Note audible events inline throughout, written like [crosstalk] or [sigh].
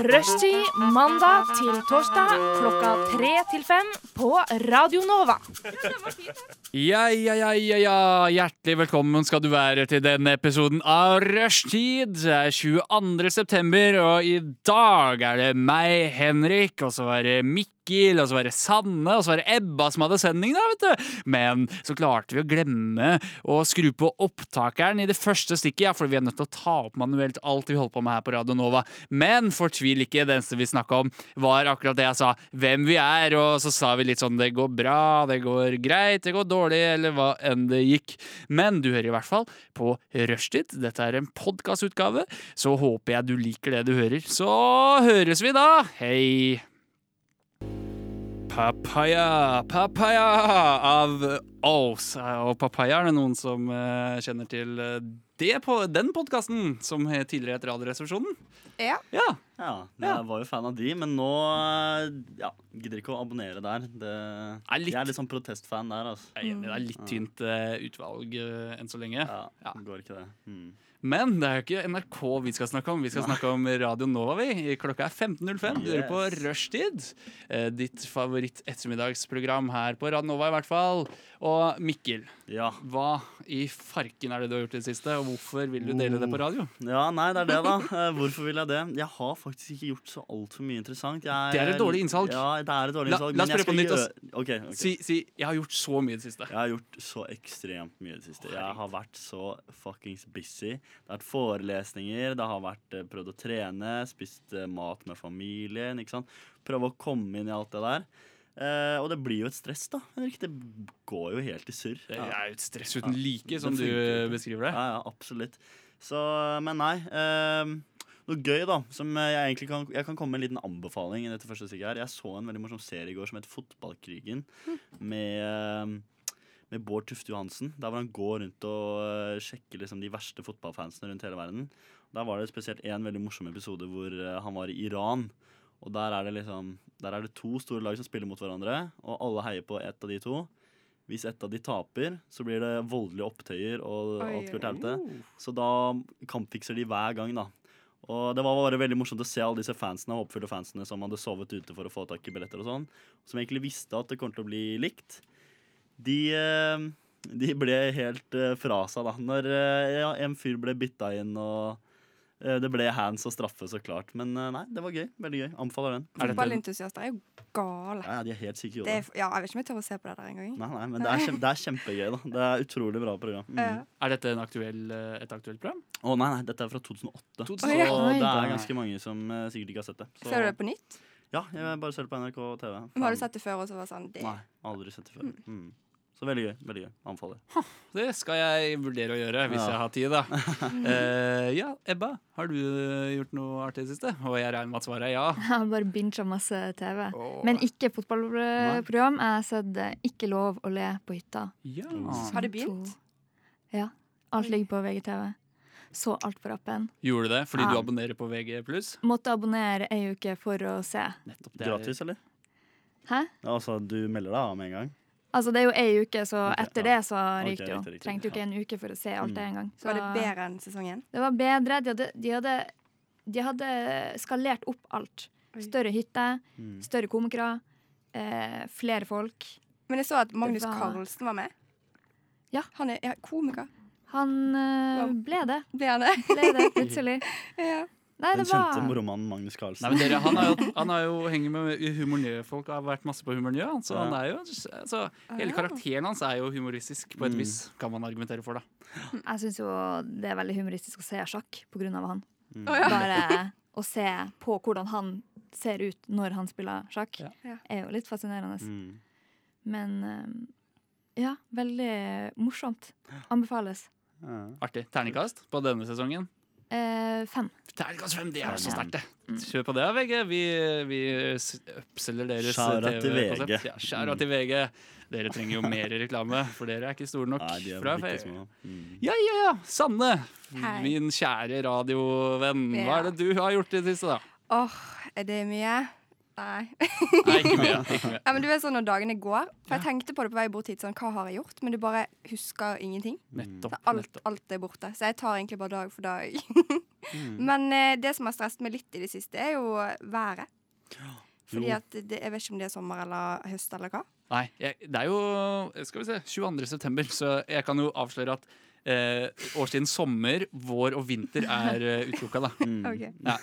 Rushtid mandag til torsdag klokka tre til fem på Radio Nova. Ja, ja, ja, ja, ja. Hjertelig velkommen skal du være til denne episoden av Rushtid. Det er 22. september, og i dag er det meg, Henrik, og så er det Mikkel, og så var det Sanne, og så var det Ebba som hadde sending, da, vet du. Men så klarte vi å glemme å skru på opptakeren i det første stikket, ja, for vi er nødt til å ta opp manuelt alt vi holder på med her på Radio Nova. Men fortvil ikke, det eneste vi snakka om, var akkurat det jeg sa, hvem vi er, og så sa vi litt sånn det går bra, det går greit, det går dårlig, eller hva enn det gikk. Men du hører i hvert fall på Rushtid. Dette er en podkastutgave, så håper jeg du liker det du hører. Så høres vi da! Hei! Papaya, papaya av Oz. Og papaya er det noen som eh, kjenner til eh, det på den podkasten som tidligere het Radioresepsjonen? Ja. Ja. Ja, jeg var jo fan av de, men nå eh, ja, gidder ikke å abonnere der. Det, Er litt- Jeg er litt sånn protestfan der, altså. Jeg er enig, det er litt tynt eh, utvalg enn så lenge. Ja, Ja. Går ikke det. Mm. Men det er jo ikke NRK vi skal snakke om. Vi skal snakke om Radio Nova. vi Klokka er 15.05. Du hører på. Rushtid. Eh, Ditt favoritt ettermiddagsprogram her på Radio Nova, i hvert fall. Og Mikkel, Ja. hva i farken er det du har gjort i det siste, og hvorfor vil du dele det på radio? ja, nei, det er det, da. Eh, Hvorfor vil jeg det? Jeg har faktisk ikke gjort så altfor mye interessant. Jeg, Det er et dårlig innsalg. Ja, det er et dårlig innsalg. la oss prøve på nytt, gjøre- Okay, ok. Si, si 'jeg har gjort så mye i det siste'. Jeg har gjort så ekstremt mye i det siste. Jeg har vært så fuckings busy. Det har vært forelesninger, det har vært eh, prøvd å trene, spist eh, mat med familien. ikke sant? Prøve å komme inn i alt det der. Eh, og det blir jo et stress, da. Henrik. Det går jo helt i surr. Det er jo et stress uten like, som du beskriver det. Ja, ja, absolutt. Så, men nei. eh, noe gøy, da, som jeg egentlig kan Jeg kan komme med en liten anbefaling i dette første stikket her. Jeg så en veldig morsom serie i går som het Fotballkrigen, med, eh, med Bård Tufte Johansen. Der hvor han går rundt og eh, sjekker liksom de verste fotballfansene rundt hele verden. Der var det spesielt en veldig morsom episode hvor eh, han var i Iran. Og der er det liksom Der er det to store lag som spiller mot hverandre, og alle heier på ett av de to. Hvis ett av de taper, så blir det voldelige opptøyer, og alt går til helvete. Så da kampfikser de hver gang, da. Og det var bare veldig morsomt å se alle disse fansene, håpefulle fansene som hadde sovet ute for å få tak i billetter og sånn, som egentlig visste at det kom til å bli likt. De, eh, de ble helt eh, fra seg, da. Når eh, ja, en fyr ble bytta inn og det ble hands og straffe, så klart. Men nei, det var gøy. Veldig gøy. Anbefaler den. Er Fotballentusiaster er jo gale. Ja, ja, de er helt syke i Det er, hodet. ja, jeg vet ikke om jeg tør å se på det der engang. Nei, nei, men det er, kjempe, det er kjempegøy, da. Det er utrolig bra program. Mm. Ja. Er dette en aktuell, et aktuelt program? Å nei, nei, dette er fra 2008. 2008. Så Oi, det er ganske mange som uh, sikkert ikke har sett det. Så, Ser du det på nytt? Ja, jeg bare ser det på NRK TV. Men har du sett det før? Og så var det sånn, det, Nei, aldri sett det før. Mm. Så veldig gøy. veldig gøy, Anbefaler. Det skal jeg vurdere å gjøre, hvis Ja. jeg har tid, da. uh, [laughs] ja, Ebba, har du eh, gjort noe artig i det siste? Og jeg regner med at svaret er ja. [laughs] Jeg har bare bincha masse TV. Oh. Men ikke fotballprogram. Jeg har sett eh, Ikke lov å le på hytta. ja. Har det begynt? Ja. Alt ligger på VGTV. Så alt på rappen. Gjorde du det fordi Ja. du abonnerer på VG+. Måtte abonnere ei uke for å se. Nettopp det Gratis, eller? Hæ? Ja, altså, du melder deg av med en gang? Altså, det er jo ei uke, så okay, etter ja. det så Ok, ryker det jo. riktig, riktig. Trengte jo ikke en uke for å se alt det Mm. en gang. Så Var det bedre enn sesongen? det var bedre. De hadde, de hadde, de hadde skalert opp alt. Større hytte, Mm. større komikere, eh, flere folk. Men jeg så at Magnus var- Carlsen var med. Ja. Han er ja, komiker. Han eh, ble det. Ble han det? Ble det [laughs] plutselig. ja. Nei, Den kjente var moromannen Magnus Carlsen. Nei, men dere, han, har jo, [laughs] han har jo henger med humornø-folk og har vært masse på humornø. Så Ja. han er jo, altså, hele karakteren hans er jo humoristisk på et Mm. vis, kan man argumentere for. da. Jeg syns jo det er veldig humoristisk å se sjakk på grunn av han. Mm. Bare å se på hvordan han ser ut når han spiller sjakk, Ja. Er jo litt fascinerende. Mm. Men eh, ja, veldig morsomt. Anbefales. Ja. Artig. Terningkast på denne sesongen. Eh, fem. Terningkast fem, det er så sterkt, det. Kjør på det, VG. Vi, vi oppselger deres out til. VG. Ja, til VG. Dere trenger jo mer reklame, for dere er ikke store nok. Nei, de er fra ikke små. Mm. Ja, ja, ja. Sanne, Hei. min kjære radiovenn. Hva er det du har gjort i det siste, da? Åh, er det mye? Nei. Nei, ikke mye. Ikke mye. Ja, men du vet sånn når dagene går For jeg tenkte på det på vei bort hit, sånn, hva har jeg gjort? Men du bare husker ingenting. Nettopp. Så alt, alt er borte. Så jeg tar egentlig bare dag for dag. Mm. [laughs] Men eh, det som har stresset meg litt i det siste, er jo været. Fordi at det, Jeg vet ikke om det er sommer eller høst eller hva. Nei, jeg, det er jo skal vi se, 22. september, så jeg kan jo avsløre at eh, årstiden sommer, vår og vinter er uh, utelukka, da. Mm. [laughs] Ok. Ja.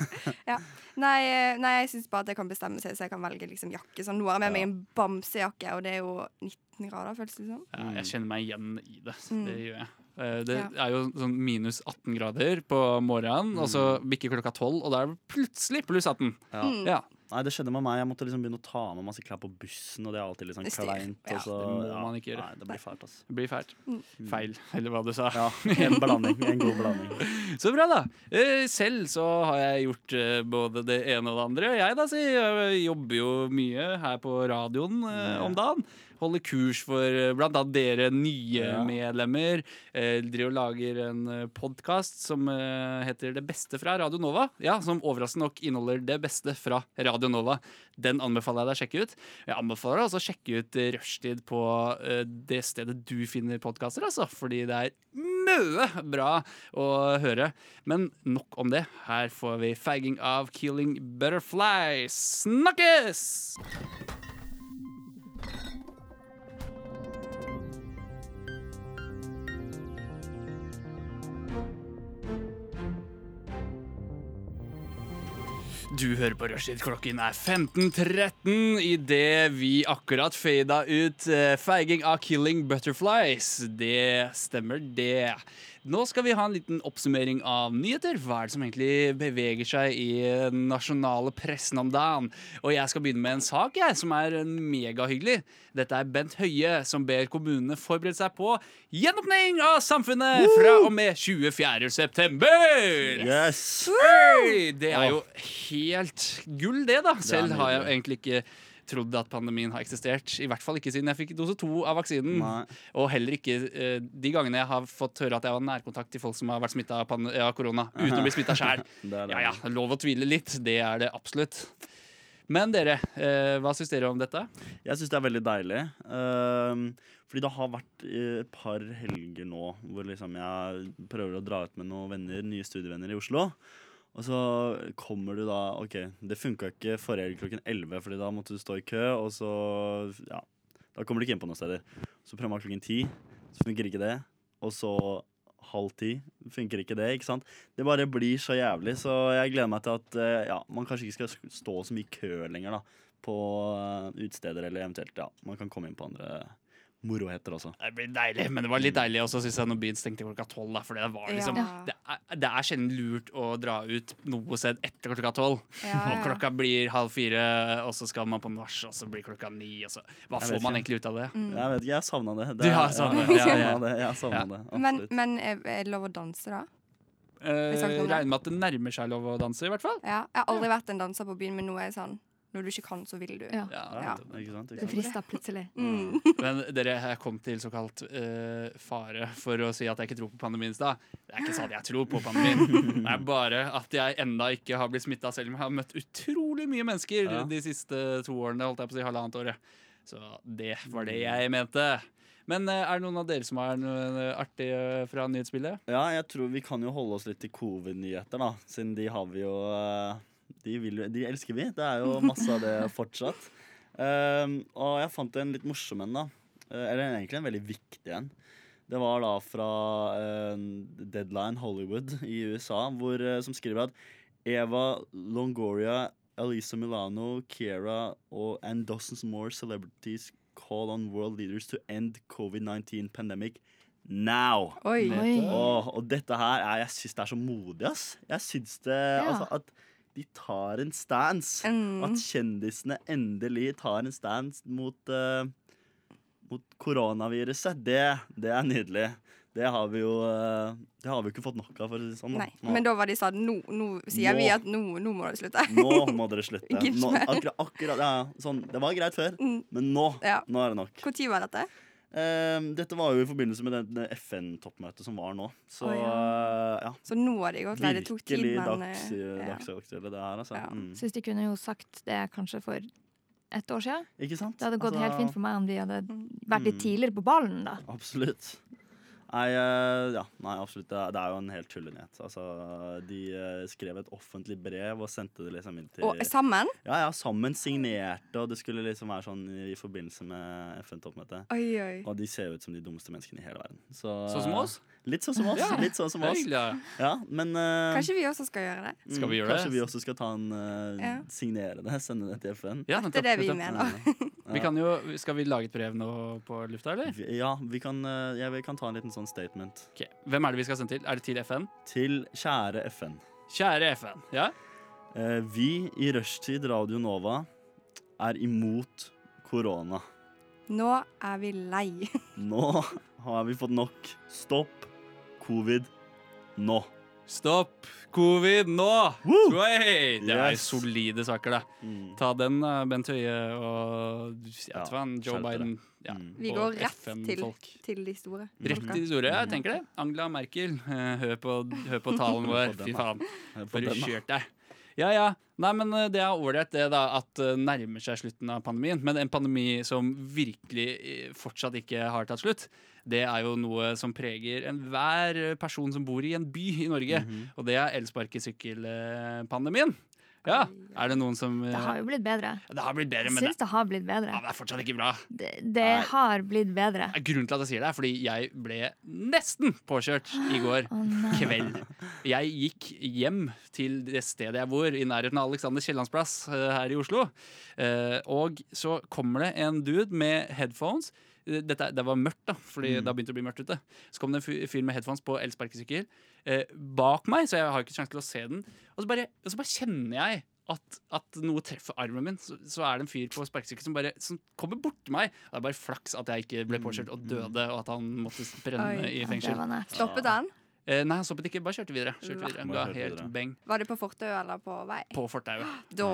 Ja. Nei, eh, nei, jeg syns bare at jeg kan bestemme seg, så jeg kan velge liksom jakke. Sånn, nå har jeg med meg en bamsejakke, og det er jo 19 grader, føles det som. Ja, jeg kjenner meg igjen i det. Så Det gjør jeg. Eh, Det Ja. er jo sånn minus 18 grader på morgenen, og så bikker klokka 12, og da er det plutselig pluss 18. Ja. Mm. Ja. Nei, det skjedde med meg. Jeg måtte liksom begynne å ta med masse klær på bussen, og det er alltid litt sånn Det kleint. Ja. Og så, Det må man ikke gjøre. Nei, det blir fælt, altså. Det blir fælt. Mm. Feil, eller hva du sa. Ja, en blanding. En god blanding. [laughs] Så bra, da. Eh, Selv så har jeg gjort eh, både det ene og det andre. Jeg da, si, jeg jobber jo mye her på radioen eh, Ja. om dagen. Holder kurs for eh, blant annet dere nye Ja. medlemmer. Eh, driver og lager en podkast som eh, heter Det beste fra Radio Nova. Ja, Som overraskende nok inneholder det beste fra Radio Nova. Den anbefaler jeg deg å sjekke ut. Jeg anbefaler deg også å sjekke ut eh, Rushtid på eh, det stedet du finner podkaster, altså. Fordi det er mye bra å høre. Men nok om det. Her får vi fagging av Killing Butterflies. Snakkes! Du hører på Rushtid. Klokken er 15.13 idet vi akkurat fada ut eh, feiging av Killing Butterflies. Det stemmer, det. Nå skal vi ha en liten oppsummering av nyheter. Hva er det som egentlig beveger seg i den nasjonale pressen om dagen? Og jeg skal begynne med en sak jeg, som er megahyggelig. Dette er Bent Høie som ber kommunene forberede seg på gjenåpning av samfunnet fra og med 24. september. Yes! Hey, det er jo helt gull, det, da. Selv har jeg egentlig ikke trodd at pandemien har eksistert. I hvert fall ikke siden jeg fikk dose to av vaksinen. Nei. Og heller ikke eh, de gangene jeg har fått høre at jeg var nærkontakt til folk som har vært smitta av, av korona, uten å bli smitta sjæl. [laughs] Ja ja, lov å tvile litt. Det er det absolutt. Men dere, eh, hva syns dere om dette? Jeg syns det er veldig deilig. Ehm, fordi det har vært eh, et par helger nå hvor liksom jeg prøver å dra ut med noen venner, nye studievenner i Oslo. Og så kommer du da OK, det funka ikke forrige helg klokken 11, Fordi da måtte du stå i kø, og så Ja, da kommer du ikke inn på noen steder. Så prøver man klokken 10, så funker ikke det. Og så halv ti. Funker ikke det, ikke sant? Det bare blir så jævlig, så jeg gleder meg til at eh, ja, man kanskje ikke skal stå så mye i kø lenger, da. På eh, utesteder, eller eventuelt, ja, man kan komme inn på andre moroheter også. Det blir deilig, men det var litt deilig også, syns jeg, når byen stengte klokka tolv. For det var liksom Ja. det, er, det er sjelden lurt å dra ut noe sted etter klokka tolv. Ja, Og klokka blir halv fire, og så skal man på nach, og så blir klokka ni. Og så. Hva Jeg får man ikke. egentlig ut av det? Mm. Jeg vet ikke, jeg savna det. Du har savnet det, ja, ja, jeg ja. det. Jeg savnet Ja. det, Men, men er er det lov å danse, da? Eh, det? regner med at det nærmer seg lov å danse, i hvert fall. Ja, jeg har aldri vært en danser på byen, men nå er jeg sånn Når du ikke kan, så vil du. Ja. Ja, Ja. Ikke sant? Det Ikke sant? frister plutselig. Mm. Men dere, jeg kom til såkalt uh, fare for å si at jeg ikke tror på pandemien i stad. Det er ikke sånn at jeg tror på pandemien. Det er bare at jeg enda ikke har blitt smitta, selv om jeg har møtt utrolig mye mennesker Ja. de siste to årene. holdt jeg på å si, halvannet året. Så det var det jeg mente. Men eh, er det noen av dere som har noe artig eh, fra nyhetsbildet? Ja, jeg tror vi kan jo holde oss litt til covid-nyheter, da. Siden de har vi jo eh, de, vil, de elsker vi. Det er jo [laughs] masse av det fortsatt. Um, og jeg fant en litt morsom en, da. Eh, eller egentlig en veldig viktig en. Det var da fra uh, Deadline Hollywood i USA, hvor, uh, som skriver at Eva Longoria, Elisa Milano, Kiera og and dozens more celebrities call on world leaders to end COVID-19 pandemic now. Oi. Oi. Og, og dette her er, Jeg syns det er så modig, ass. Jeg syns det Ja. Altså at de tar en stance. Mm. At kjendisene endelig tar en stance mot, uh, mot koronaviruset. Det, det er nydelig. Det har vi jo uh, Det har vi ikke fått nok av, for å si det sånn. da. Nei. Men da var de sånn Nå, nå sier Nå. vi at nå, nå må dere slutte. Nå må dere [laughs] slutte. Nå, akkurat, akkurat, ja, sånn, det var greit før, Mm. men nå, Ja. nå er det nok. Når var dette? Eh, dette var jo i forbindelse med det, FN-toppmøtet som var nå. Så oh, ja. Uh, ja. Så nå har de gått lei. Det tok tid, men dags, eh, ja. dagsaktuelle, det her, altså. Ja. Mm. Syns de kunne jo sagt det kanskje for et år siden. Ikke sant? Det hadde gått Altså, helt fint for meg om de hadde vært litt Mm. tidligere på ballen, da. Absolutt. Nei, eh, ja, nei, absolutt. Det er, jo en helt tullenyhet. Altså, de eh, skrev et offentlig brev og sendte det liksom inn til Og sammen? Ja, ja, sammen signerte, og det skulle liksom være sånn i forbindelse med FN-toppmøtet. Oi, oi. Og de ser ut som de dummeste menneskene i hele verden. Så, Sånn som oss? Litt sånn som oss. Ja. Litt sånn som Det oss. hyggelig. ja. Ja, men uh, Kanskje vi også skal gjøre det? Skal vi gjøre gjøre det? Kanskje vi også skal ta en uh, Ja. signere det, sende det til FN. Ja, Det er det vi mener. Vi kan jo, skal vi lage et brev nå på lufta, eller? Ja, vi kan, eh, ja, vi kan ta en liten sånn statement. Ok, Hvem er det vi skal sende til? Er det til FN? Til kjære FN. Kjære FN. Ja? Eh, vi i Rushtid Radio Nova er imot korona. Nå er vi lei. [laughs] Nå har vi fått nok. Stopp covid nå. Stopp covid nå! Det er Yes. solide saker, da. Mm. Ta den, Bent Høie og Ja, Joe. Biden. Ja, Mm. Vi går rett FN-folk. Til de store. Rett til de store, jeg tenker det. Angela Merkel, eh, hør på, hør på talen vår. Fy faen, den, kjørt deg. Ja, ja. Nei, men eh, det er ålreit det da at det nærmer seg slutten av pandemien. Men en pandemi som virkelig eh, fortsatt ikke har tatt slutt, det er jo noe som preger enhver person som bor i en by i Norge. Mhm. Og det er elsparkesykkelpandemien. Ja, er det noen som eh, Det har jo blitt bedre. Det har blitt bedre, men syns det har blitt bedre. ja, det er fortsatt ikke bra. Det, det har blitt bedre. Grunnen til at jeg sier det, er fordi jeg ble nesten påkjørt i [gasps] går oh, kveld. Jeg gikk hjem til det stedet jeg bor, i nærheten av Alexander Kiellands plass eh, her i Oslo. Eh, og så kommer det en dude med headphones. Dette, det var mørkt, da, fordi Mm. det begynte begynt å bli mørkt ute. Så kom det en fyr- med headphones på elsparkesykkel eh, bak meg, så jeg har ikke sjanse til å se den. Og så bare, og så bare kjenner jeg at, at noe treffer armen min. Så, så er det en fyr på sparkesykkel som bare som kommer bort til meg. Det er bare flaks at jeg ikke ble påkjørt og døde, og at han måtte brenne Oi. i fengsel. Stoppet han? Eh, nei, han stoppet ikke, bare kjørte videre. Kjørte videre. Ga helt beng Var det på fortau eller på vei? på fortauet. Da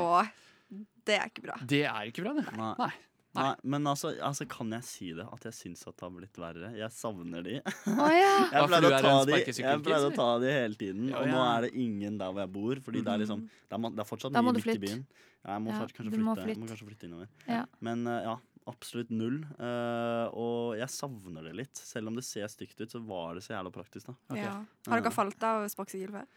Det er ikke bra. Det er ikke bra, det. Nei. Nei. Nei, men altså, altså, kan jeg si det? At jeg syns at det har blitt verre? Jeg savner de. Oh, ja. [laughs] Jeg pleide å ta de, jeg pleide å ta de hele tiden, Ja, og nå er det ingen der hvor jeg bor. Fordi det er liksom Det er, det er fortsatt mye du midt i byen. Ja, jeg må Ja, kanskje du må flytte, jeg må kanskje flytte innover. Ja. Men uh, ja, absolutt null. Uh, og jeg savner det litt. Selv om det ser stygt ut, så var det så jævla praktisk, da. Okay. Ja. Har dere falt av sparkesykkel før?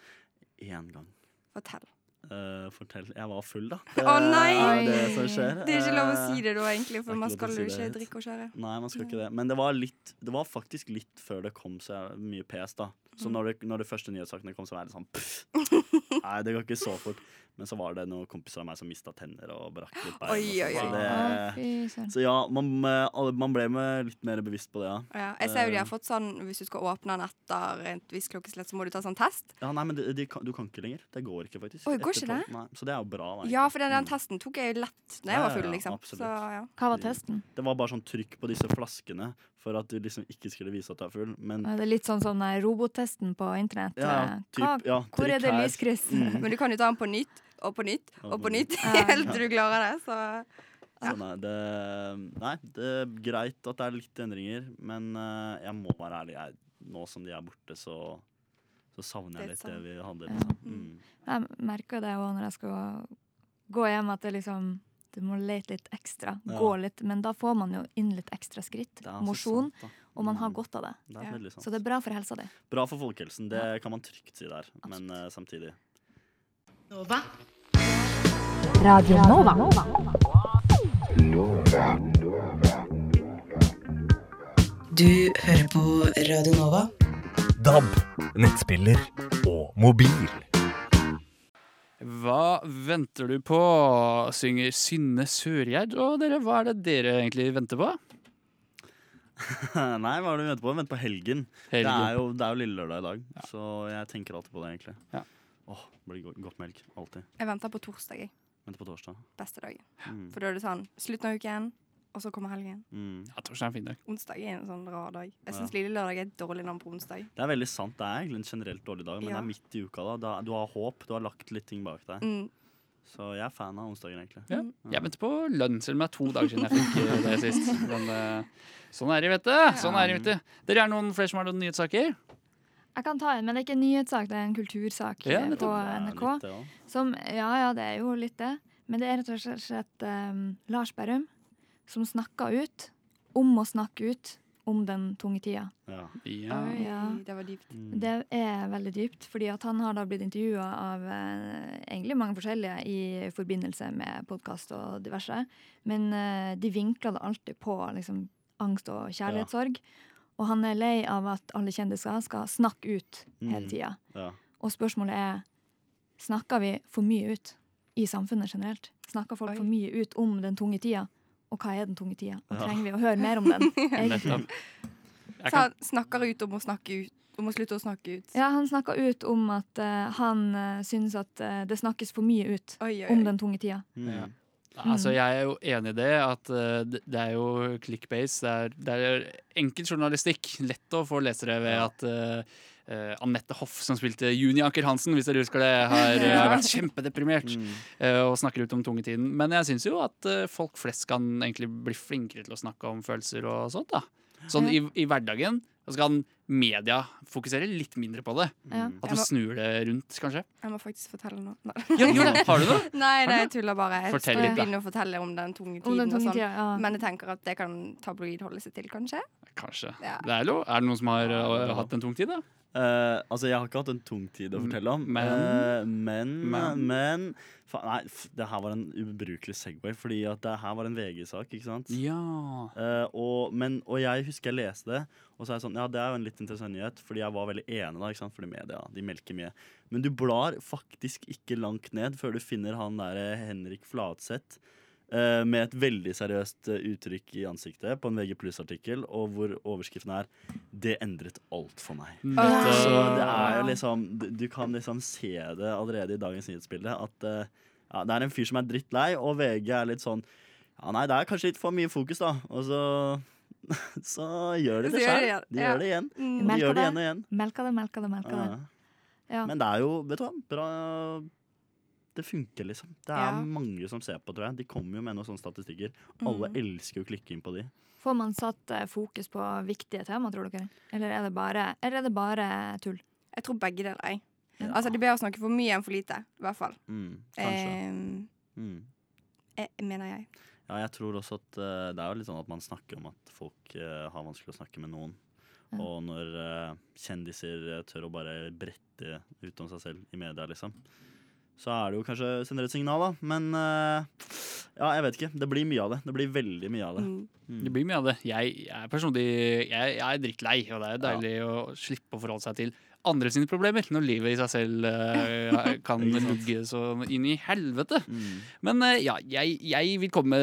Én gang. Fortell. Eh, fortell. Jeg var full, da. Å, nei! er det som skjer. Det er ikke lov å Eh, si det da, egentlig, for man skal jo si ikke drikke og kjøre. Nei, man skal ikke det. Men det var, litt, det var faktisk litt før det kom så mye pes, da. Mm. Så når, det, når de første nyhetssakene kom, så var det sånn pff. [laughs] Nei, det går ikke så fort. Men så var det noen kompiser av meg som mista tenner og brakk litt [gasps] bein. Oi, oi, sånn, oi. Så, det, så ja, man, eh, man ble med litt mer bevisst på det, ja. Ja, jeg ser jo de Eh. har fått sånn Hvis du skal åpne den etter et visst klokkeslett, så må du ta sånn test. Ja, nei, men de, de, Du kan ikke lenger. Det går ikke, faktisk. Oi, går ikke det? Nei, så det er jo bra. Nei. Ja, for den, den Mm. testen tok jeg lett når jeg var ja, full, ja, liksom. absolutt. Så ja. Hva var testen? Det var bare sånn trykk på disse flaskene for at du liksom ikke skulle vise at du er full. Men Er det litt sånn sånn robottesten på internett? ja, Eh, typ, Hva, ja, hvor er det lyskryss? Mm. Men du kan jo ta den på nytt og på nytt og på nytt [laughs] helt til du klarer det. Så Så nei, det, nei, det er greit at det er litt endringer, men uh, jeg må være ærlig. Jeg, nå som de er borte, så, så savner jeg litt det det vi hadde. Ja. Liksom. Mm. Jeg merker det òg når jeg skal gå hjem, at det liksom du må lete litt ekstra, Ja. gå litt. Men da får man jo inn litt ekstra skritt. Altså Mosjon. Og man har Mm. godt av det. Det Ja. Så det er bra for helsa di. Bra for folkehelsen, det kan man trygt si der. Men uh, samtidig Radio Nova. Du hører på Radio Nova. DAB, nettspiller og mobil. Hva venter du på? Synger Synne Sørgjerd. Og dere, hva er det dere egentlig venter på? [laughs] Nei, hva er det vi venter på? Vi venter på helgen. Det Helgen. er jo, det er jo lille lørdag i dag, så jeg tenker alltid på det, egentlig. Ja. Åh, blir go godt melk. Alltid. jeg venter på torsdag, jeg. Venter på torsdag. Beste dagen. Mm. For da er det sånn slutten av uken, og så kommer helgen. Mm. Ja, torsdag er en fin dag. Onsdag er en sånn rar dag. Jeg Ja. syns lille lørdag er et dårlig navn på onsdag. Det er veldig sant. Det er egentlig en generelt dårlig dag, men Ja. det er midt i uka. da. da Du har håp, du har lagt litt ting bak deg. Mm. Så jeg er fan av onsdager, egentlig. Ja. Jeg venter på lønn, selv om det er to dager siden jeg fikk eh, det sist. [laughs] Men eh, sånn er det, vet du. Sånn er det, vet du. Dere er noen flere som har noen nyhetssaker? Jeg kan ta en, men det er ikke en nyhetssak, det er en kultursak Ja, på Det NRK. litt ja. Som, ja, ja, det er jo litt det. Men det er rett og slett um, Lars Berrum som snakka ut om å snakke ut om den tunge tida. Ja. Ja. Oi, Ja. det var dypt. Mm. Det er veldig dypt, fordi at han har da blitt intervjua av eh, egentlig mange forskjellige i forbindelse med podkast og diverse. Men eh, de vinkla det alltid på liksom, angst og kjærlighetssorg. Og han er lei av at alle kjendiser skal snakke ut hele Mm. Ja. Og spørsmålet er snakker vi for mye ut i samfunnet generelt. Snakker folk Oi. for mye ut om den tunge tida? Og hva er den tunge tida? Og Ja. trenger vi å høre mer om den? [laughs] egentlig? Så han snakker ut om å snakke ut. Om å slutte å snakke ut. Ja, han snakka ut om at uh, han uh, synes at uh, det snakkes for mye ut Oi, oi, om den tunge tida. Mm. Ja. altså, jeg er jo enig i det, at eh, det er jo clickbase. Det er, det er enkel journalistikk. Lett å få lesere ved at Uh, Anette Hoff, som spilte Juni Anker Hansen, hvis dere husker det, har, har vært kjempedeprimert Mm. uh, og snakker ut om tungetiden. Men jeg syns jo at uh, folk flest kan egentlig bli flinkere til å snakke om følelser og sånt. da Sånn i, i hverdagen. Og så kan media fokuserer litt mindre på det. Ja. Mm. At du må- snur det rundt, kanskje. Jeg må faktisk fortelle noe. Nei, Ja, jo! Har du noe? [laughs] nei, nei jeg tuller bare. Jeg Fortell skal litt, da. begynne å fortelle om den tunge tiden, den tiden. og tunge sånn. ja. Men jeg tenker at det kan tabloid holde seg til, kanskje? Kanskje. Ja. Det er, lov. er det noen som har Ja, eh, hatt en tung tid, da? Uh, altså, jeg har ikke hatt en tung tid å fortelle om. Men- uh, men, Men- men, fa Nei, f det her var en ubrukelig Segway, fordi at det her var en VG-sak, ikke sant? Ja. Uh, og, men, og jeg husker jeg leste det, og så er jeg sånn Ja, det er jo en litt interessant nyhet, fordi jeg var veldig enig da, ikke sant? Fordi media, de melker mye. Men du blar faktisk ikke langt ned før du finner han derre Henrik Flatseth. Eh, med et veldig seriøst eh, uttrykk i ansiktet på en VG Pluss-artikkel, og hvor overskriften er 'Det endret alt for meg'. Nettopp. Så det er jo liksom Du, kan liksom se det allerede i dagens nyhetsbilde. At eh, ja, det er en fyr som er drittlei, og VG er litt sånn Ja, nei, det er kanskje litt for mye fokus, da. Og så [laughs] Så gjør de det sjøl. De gjør det igjen. Mm. Og de gjør det igjen og igjen. Melka det, melka det, melka det. Ja. Ja. Men det er jo, vet du hva, bra Det funker, liksom. Det er Ja. mange som ser på, tror jeg. De kommer jo med noen sånne statistikker. Alle Mm. elsker å klikke inn på de. Får man satt eh, fokus på viktige tema, tror dere? Eller er det bare, eller er det bare tull? Jeg tror begge deler. jeg. Ja. Altså, de ber oss snakke for mye enn for lite. I hvert fall. Mm, kanskje. Eh, Mm. eh, mener jeg. Ja, jeg tror også at uh, det er jo litt sånn at man snakker om at folk uh, har vanskelig å snakke med noen. Ja. Og når uh, kjendiser tør å bare brette ut om seg selv i media, liksom. Så er det jo kanskje sender et signal, da. Men uh, ja, jeg vet ikke. Det blir mye av det. Det blir veldig mye av det. Mm. Mm. Det blir mye av det. Jeg, jeg er personlig jeg, jeg er drittlei, og det er Ja. deilig å slippe å forholde seg til andre sine problemer når livet i seg selv uh, [laughs] kan lugge så inn i helvete. Mm. Men uh, ja, jeg, jeg vil komme,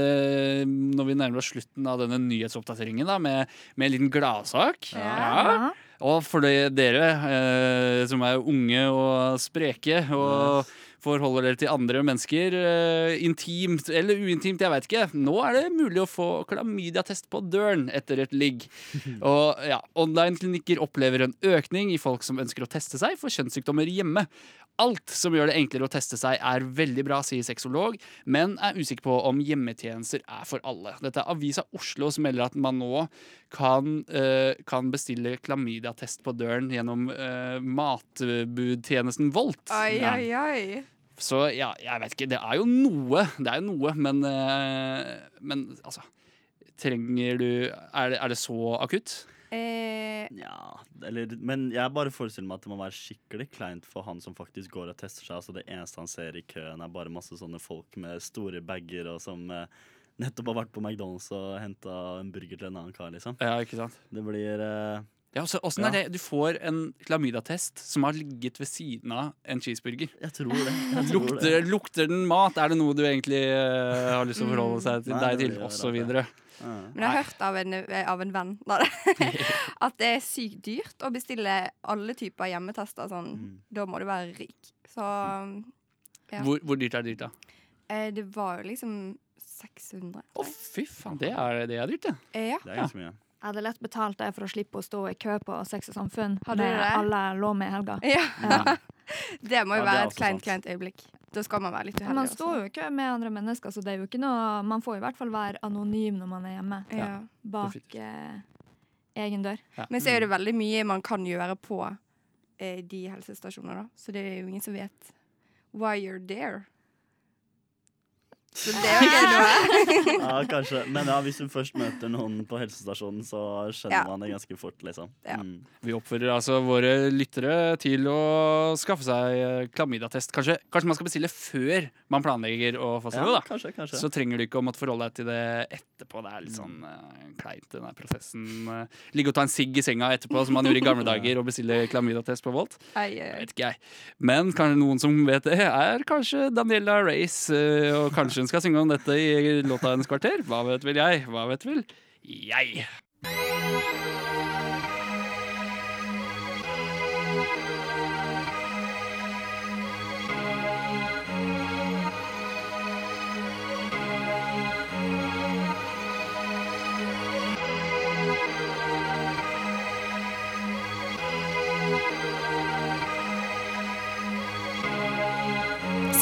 når vi nærmer oss slutten av denne nyhetsoppdateringen, da, med, med en liten gladsak. Ja. Og for dere eh, som er unge og spreke og forholder dere til andre mennesker, eh, intimt eller uintimt, jeg veit ikke. Nå er det mulig å få klamydiatest på døren etter et ligg. [laughs] Og ja, online-klinikker opplever en økning i folk som ønsker å teste seg for kjønnssykdommer hjemme. Alt som gjør det enklere å teste seg er veldig bra, sier sexolog, men er usikker på om hjemmetjenester er for alle. Dette er Avisa Oslo som melder at man nå kan, eh, kan bestille klamydiatest på døren gjennom eh, matbudtjenesten Volt. Oi, Ja. oi, oi. Så ja, jeg vet ikke. Det er jo noe. Det er jo noe, men, eh, men altså Trenger du er det, er det så akutt? Eh, Ja, eller, men jeg bare forestiller meg at det må være skikkelig kleint for han som faktisk går og tester seg. Altså Det eneste han ser i køen, er bare masse sånne folk med store bager og som eh, nettopp har vært på McDonald's og henta en burger til en annen kar, liksom. Ja, ikke sant? Det blir uh, Ja, så, Ja. er det? Du får en klamydatest som har ligget ved siden av en cheeseburger. Jeg tror det. Jeg tror Lukter, det. lukter den mat? Er det noe du egentlig uh, har lyst til å forholde seg til Nei, deg til? Og så videre. Ja. men jeg har hørt av en, eh, av en venn [laughs] da, at det er sykt dyrt å bestille alle typer hjemmetester. Sånn. Mm. Da må du være rik. Så Ja. Hvor, hvor dyrt er det dyrt, da? eh, det var jo liksom 600. Å, fy faen, det er, det er dyrt, det. Ja. Det er ganske mye. Jeg hadde lett betalt det for å slippe å stå i kø på Sex og Samfunn Hadde med det? alle jeg lå med i helga. ja. Ja. [laughs] Det må jo Ja, det er være også et kleint, sant. kleint øyeblikk. Da skal man være litt uheldig. Man står jo i kø med andre mennesker, så det er jo ikke noe Man får i hvert fall være anonym når man er hjemme. også. ja. Bak eh, egen dør. Men så er det veldig mye man kan gjøre på eh, de helsestasjonene, da. Så det er jo ingen som vet why you're there. Så det jo ikke. [laughs] Ja, kanskje. Men ja, hvis du først møter noen på helsestasjonen, så skjønner Ja. man det ganske fort, liksom. Ja. Mm. Vi oppfordrer altså våre lyttere til å skaffe seg eh, klamydiatest. Kanskje, kanskje man skal bestille før man planlegger å få seg Ja, noe, da. kanskje, kanskje. Så trenger du ikke å måtte forholde deg til det etterpå. Det er litt sånn eh, kleint, den der prosessen. eh. ligge og ta en sigg i senga etterpå, som man gjorde i gamle [laughs] dager, og bestille klamydiatest på Volt. Ai, ai, ai. vet ikke, jeg. Men kanskje noen som vet det, er kanskje Daniela Race. eh, Og kanskje hun skal synge om dette i låta hennes kvarter. Hva vet vel jeg? Hva vet vel jeg?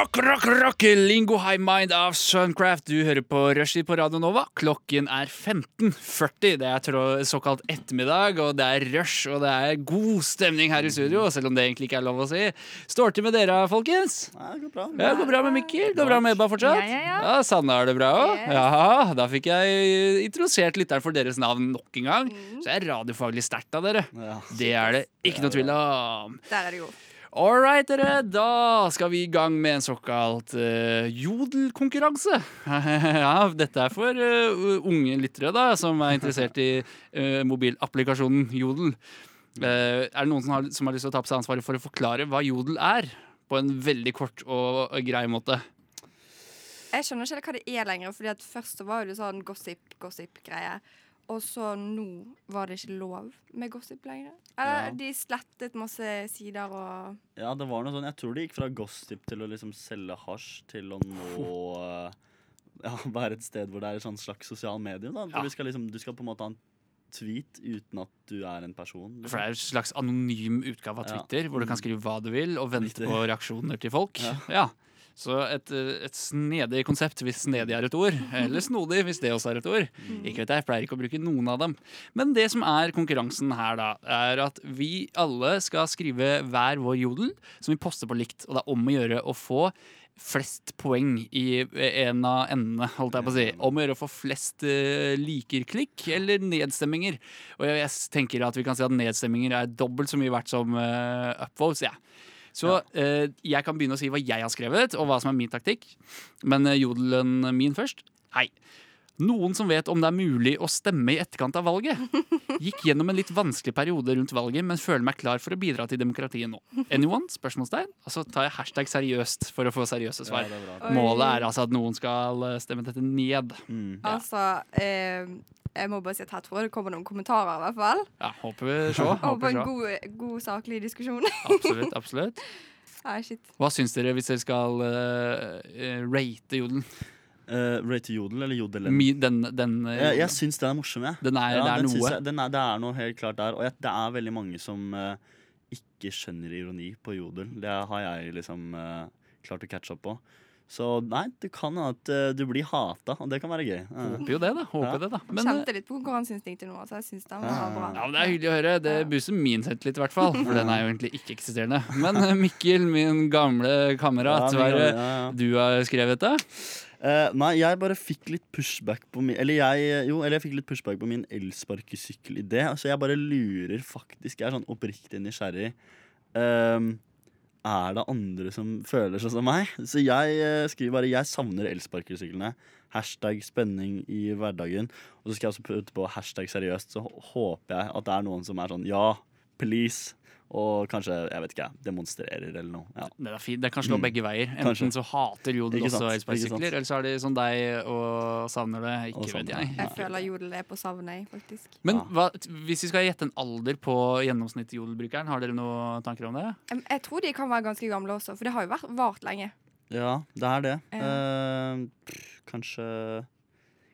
Rock, rock, rock! Lingo High Mind av Suncraft. Du hører på Rushdie på Radio Nova. Klokken er 15.40. Det er trå- såkalt ettermiddag, og det er rush, og det er god stemning her i studio, selv om det egentlig ikke er lov å si. Står til med dere, folkens? Ja, det går bra. Ja, går bra med Mikkel? Går bra med Ebba fortsatt? Ja, ja, ja. Sanne har det bra òg? Yes. Ja, da fikk jeg introdusert lytteren for deres navn nok en gang. Mm. Så jeg er radiofaglig sterkt av dere. Det er det ikke noe tvil om. Der er det god. All right, dere. Da skal vi i gang med en såkalt uh, jodelkonkurranse. [laughs] ja, dette er for uh, unge lyttere da, som er interessert i uh, mobilapplikasjonen Jodel. Uh, er det noen som har, som har lyst til å ta på seg ansvaret for å forklare hva Jodel er? På en veldig kort og, og grei måte. Jeg skjønner ikke hva det er lenger, Fordi at først var det sånn gossip-gossip-greie. Og så nå var det ikke lov med gossip lenger. Eller Ja. de slettet masse sider og ja, det var noe sånn Jeg tror det gikk fra gossip til å liksom selge hasj til å nå eh, [laughs] Ja, være et sted hvor det er et slags sosial medium. Da. Ja. Du, skal liksom, du skal på en måte ha en tweet uten at du er en person. For det er en slags anonym utgave av Ja. Hvor du kan skrive hva du vil, og vente på reaksjoner til folk. Ja. Så et, eh, et snedig konsept, hvis snedig er et ord. Eller snodig, hvis det også er et ord. Ikke vet Jeg jeg pleier ikke å bruke noen av dem. Men det som er konkurransen her, da, er at vi alle skal skrive hver vår jodel, som vi poster på likt. Og det er om å gjøre å få flest poeng i en av endene, holdt jeg på å si. Om å gjøre å få flest uh, liker-klikk eller nedstemminger. Og jeg, jeg tenker at vi kan si at nedstemminger er dobbelt så mye verdt som uh, upvotes. Ja. Så eh, jeg kan begynne å si hva jeg har skrevet, og hva som er min taktikk. Men eh, jodelen min først. Hei. Noen som vet om det er mulig å stemme i etterkant av valget. Gikk gjennom en litt vanskelig periode rundt valget, men føler meg klar for å bidra til demokratiet nå. Anyone? Spørsmålstegn? Og så tar jeg hashtag seriøst for å få seriøse svar. Ja, er Målet er altså at noen skal eh, stemme dette ned. Mm. Ja. Altså eh, Jeg må bare si at her tror jeg det kommer noen kommentarer, i hvert fall. Ja, håper vi så. Håper Håper en god, god saklig diskusjon. Absolutt, absolutt. [laughs] Hva syns dere hvis dere skal eh, rate jodelen? Eh, Rate Jodel eller Jodelen? Mi- Den, den, uh, Jeg, jeg syns den er morsom, jeg. den er, Ja, det er den noe. Jeg, den er, det er noe helt klart der. Og jeg, det er veldig mange som uh, ikke skjønner ironi på Jodel. Det har jeg liksom klart å catche opp på. Så nei, det kan hende at du blir hata, og det kan være gøy. Håper jo det, da. Håper Ja. det, da. Men, Kjente litt på konkurranseinstinktet nå, så jeg synes den var bra. ja, men Det er hyggelig å høre. Det buser min selvtillit, i hvert fall. For den er jo egentlig ikke-eksisterende. [laughs] Men Mikkel, min gamle kamerat, ja, er ja, ja. du har skrevet, da? Eh, nei, jeg bare fikk litt pushback på min Eller jeg, jo, eller jeg fikk litt pushback på min elsparkesykkelidé. Altså, jeg bare lurer faktisk. Jeg er sånn oppriktig nysgjerrig. Uh, er det andre som føler sånn som meg? Så jeg uh, skriver bare 'Jeg savner elsparkesyklene'. Hashtag spenning i hverdagen. Og så skal jeg også putte på hashtag seriøst. Så håper jeg at det er noen som er sånn 'Ja, please. Og kanskje, jeg vet ikke, demonstrerer eller noe. Ja. Det er fint. Det kan slå Mm. begge veier. Enten Kanskje. så hater Jodel også elsparkesykler, eller så er de som deg og savner det. Ikke Ikke vet savner jeg. Jeg føler jodel er på savnet, faktisk. Men Ja. hva, hvis vi skal gjette en alder på gjennomsnittet jodelbrukeren, har dere noen tanker om det? Jeg tror de kan være ganske gamle også, for det har jo vært vart lenge. ja, det er det. Ja. Eh, pff, kanskje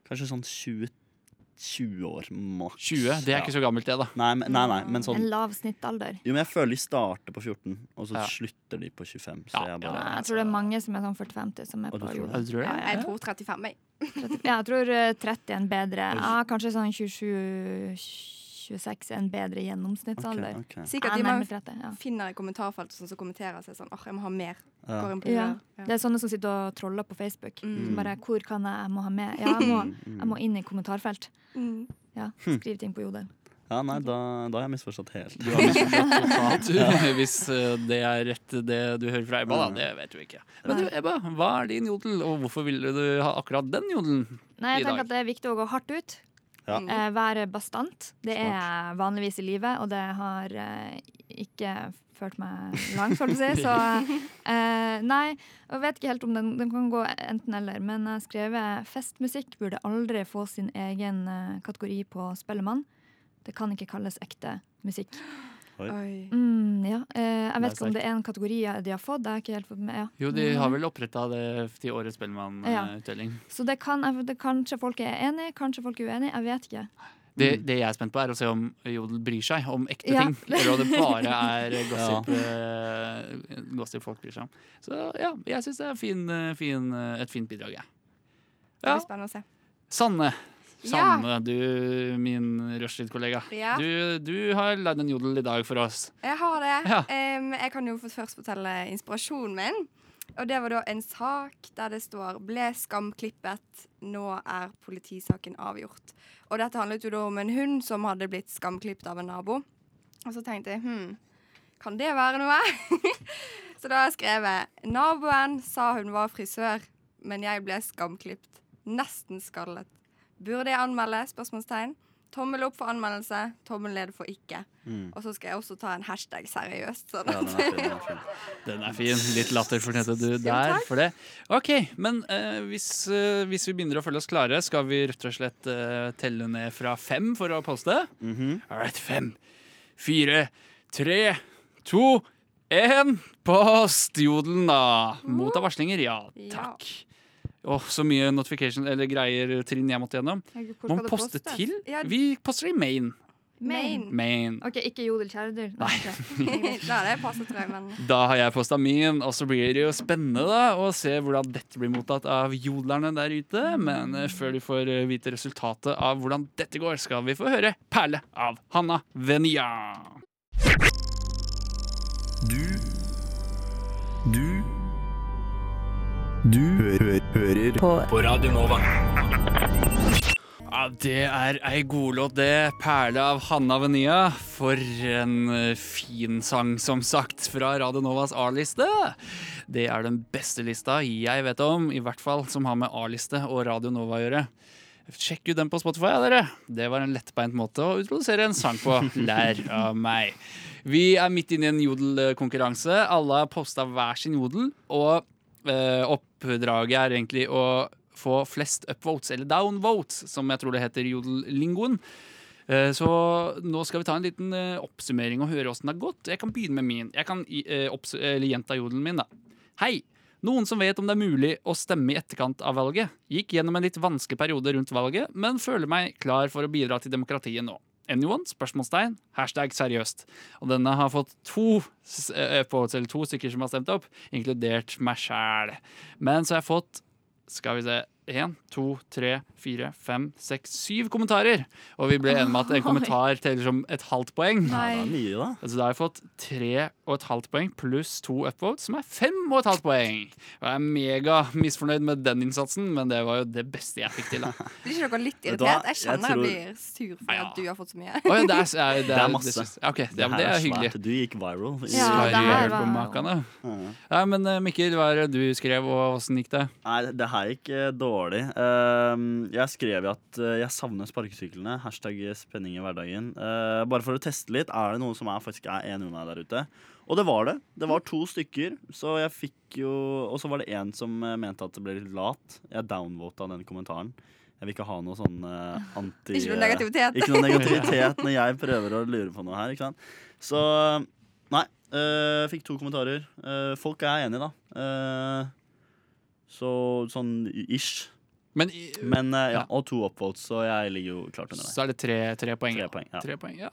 Kanskje sånn 20, 20 år maks. 20? Det er ikke så gammelt, det, da. Nei, men, nei, nei, men sånn En lav snittalder. Jo, men jeg føler de starter på 14, og så Ja. slutter de på 25. Så Ja, jeg Ja, jeg tror det er mange som er sånn 45 som er på tror jeg. Ja, tror? Ja, ja, Jeg tror 35, jeg. [laughs] Ja, jeg tror eh, 30 er en bedre. Ja, kanskje sånn 27-26 er en bedre gjennomsnittsalder. Okay, okay. Sikkert de man 30, ja. finner i kommentarfeltet sånn som kommenterer seg sånn åh, jeg må ha mer. Ja. Går inn på Ja. det. Ja. Det er sånne som sitter og troller på Facebook. Mm. Som bare 'Hvor kan jeg, jeg må ha med?' Ja, jeg må, Mm, jeg må inn i kommentarfelt. Mm. Ja, Hm. Skriv ting på jodel. Ja, nei, da, da har jeg misforstått helt. Du har misforstått totalt, [laughs] du. [laughs] Hvis eh, det er rett det du hører fra Ebba, da. Det vet du ikke. Men du, Ebba, hva er din jodel, og hvorfor ville du ha akkurat den jodelen? Nei, jeg tenker at det er viktig å gå hardt ut. Ja. Eh, være bastant. Det er jeg vanligvis i livet, og det har eh, ikke ført meg langt, for å si. Så [laughs] eh, nei, jeg vet ikke helt om den, den kan gå enten eller. Men jeg har skrevet festmusikk burde aldri få sin egen eh, kategori på Spellemann. Det kan ikke kalles ekte musikk. Oi. Mm, ja. eh, jeg vet ikke om det er en kategori de har fått. Det har ikke helt fått med. Ja. Jo, de har vel oppretta det til årets Spellemann-utdeling. Så det kan, det, kanskje folk er enig, kanskje folk er uenig. Jeg vet ikke. Det, det jeg er spent på, er å se om Jodel bryr seg om ekte Ja. ting. Eller om det bare er [laughs] gossip, eh, gossip folk bryr seg om. Så ja, jeg syns det er fin, eh, fin, eh, et fint bidrag, jeg. Det Ja. blir spennende å se. Sanne. Ja. Du min rushtid-kollega. Ja. Du, du har lagd en jodel i dag for oss. Jeg har det. Ja. Um, jeg kan jo først fortelle inspirasjonen min. Og det var da en sak der det står 'ble skamklippet, nå er politisaken avgjort'. Og dette handlet jo da om en hund som hadde blitt skamklippet av en nabo. Og så tenkte jeg hm, kan det være noe? [laughs] så da har jeg skrevet 'Naboen sa hun var frisør, men jeg ble skamklipt. Nesten skallet. Burde jeg anmelde?' spørsmålstegn. Tommel opp for anmeldelse, tommel ned for ikke. Mm. Og så skal jeg også ta en hashtag seriøst. Sånn. Ja, den er fin. Den er fin. Den er fin. Litt latter fortjente du der takk. for det. OK, men eh, hvis, eh, hvis vi begynner å føle oss klare, skal vi rett og slett eh, telle ned fra fem for å poste? Mhm. All right, fem, fire, tre, to, én. Post jodelen, da. Motta varslinger. Ja, Ja. Åh, så mye notification eller greier, trinn jeg måtte gjennom. Hvor Må skal poste til? Ja. Vi poster i main. Main. Maine. OK, ikke jodel. Nei. [laughs] Da er det passet, men Da har jeg posta min, og så blir det jo spennende da å se hvordan dette blir mottatt av jodlerne der ute. Men eh, før du får eh, vite resultatet av hvordan dette går, skal vi få høre 'Perle' av Hanna Venia. Du Du Du hø hø hører på. på Radio Nova. Ja, Det er ei godlåt, det. 'Perle' av Hanna Venia. For en eh, fin sang, som sagt, fra Radio Novas A-liste. Det er den beste lista jeg vet om, i hvert fall som har med A-liste og Radio Nova å gjøre. Sjekk ut den på Spotify, ja, dere. Det var en lettbeint måte å utprodusere en sang på. Lær av meg. Vi er midt inne i en jodelkonkurranse. Alle har posta hver sin jodel, og eh, oppdraget er egentlig å få flest upvotes, eller downvotes, som jeg tror det heter jodellingoen. Eh, Så nå skal vi ta en liten eh, oppsummering og høre åssen det har gått. Jeg kan begynne med min. Jeg kan eh, gjenta jodelen min, da. Hei! Noen som vet om det er mulig å stemme i etterkant av valget. Gikk gjennom en litt vanskelig periode rundt valget, men føler meg klar for å bidra til demokratiet nå. Anyone? Spørsmålstegn. Hashtag seriøst. Og denne har fått to, eh, eller to stykker som har stemt opp, inkludert meg sjæl. Men så har jeg fått skal vi se Én, to, tre, fire, fem, seks, syv kommentarer. Og vi ble enige med at en [laughs] kommentar teller som et halvt poeng. Det er Nei. da. Altså da har jeg fått tre og et halvt poeng pluss to upvotes, som er fem og et halvt poeng. Og jeg er mega misfornøyd med den innsatsen, men det var jo det beste jeg fikk til. da [laughs] blir ikke dere litt irritert? Jeg Jeg kjenner jeg, tror- blir sur for Ja. at du har fått så mye. Oh, ja, det er, er, det Det er masse. det, ja, det er er hyggelig. Du gikk viral. Ja, det her på var-. Ja, men eh, Mikkel, hva er det du skrev, og åssen gikk det? Nei, det her gikk eh, dårlig. Dårlig. Ehm, jeg skrev at eh, jeg savner sparkesyklene. Hashtag spenning i hverdagen. Eh, bare for å teste litt, er det noen som er, faktisk er enig med meg der ute? Og det var det. Det var to stykker. Så jeg fikk jo Og så var det en som eh, mente at det ble litt lat. Jeg downvota den kommentaren. Jeg vil ikke ha noe sånn uh, anti... Ikke noe negativitet. Ikke noe negativitet når jeg [laughs] prøver å lure på noe her. Ikke sant? Så nei. Uh, fikk to kommentarer. Uh, folk er enige, da. Eh, så sånn ish. Men i, Men eh, ja, Ja. Og to upvotes, så jeg ligger jo klart under deg. så er det tre, tre poeng. Tre ja. poeng, ja. Tre poeng, ja.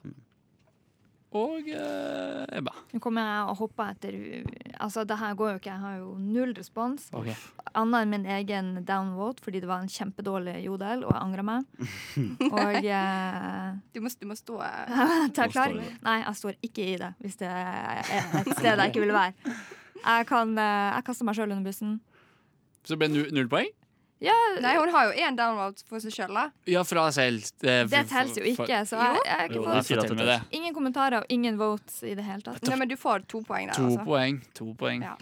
Og eh, Ebba. Nå kommer jeg og hopper etter Altså, det her går jo ikke. Jeg har jo null respons. Okay. Annet enn min egen downvote, fordi det var en kjempedårlig jodel, og jeg angrer meg. [laughs] Og eh, Du må, du må stå eh, [laughs] Nå klar. Nei, jeg står ikke i det, hvis det er et sted jeg ikke vil være. Jeg kan eh, Jeg kaster meg sjøl under bussen. Så det ble nu- null poeng? Ja, Nei, hun har jo én downvote for seg sjøl, da. Ja, fra selv. Det, det teller jo ikke, så jeg, jeg jeg Jo, ikke det det. ingen kommentarer og ingen votes i det hele tatt. Nei, men du får to poeng der, To altså. poeng. To poeng. Ja.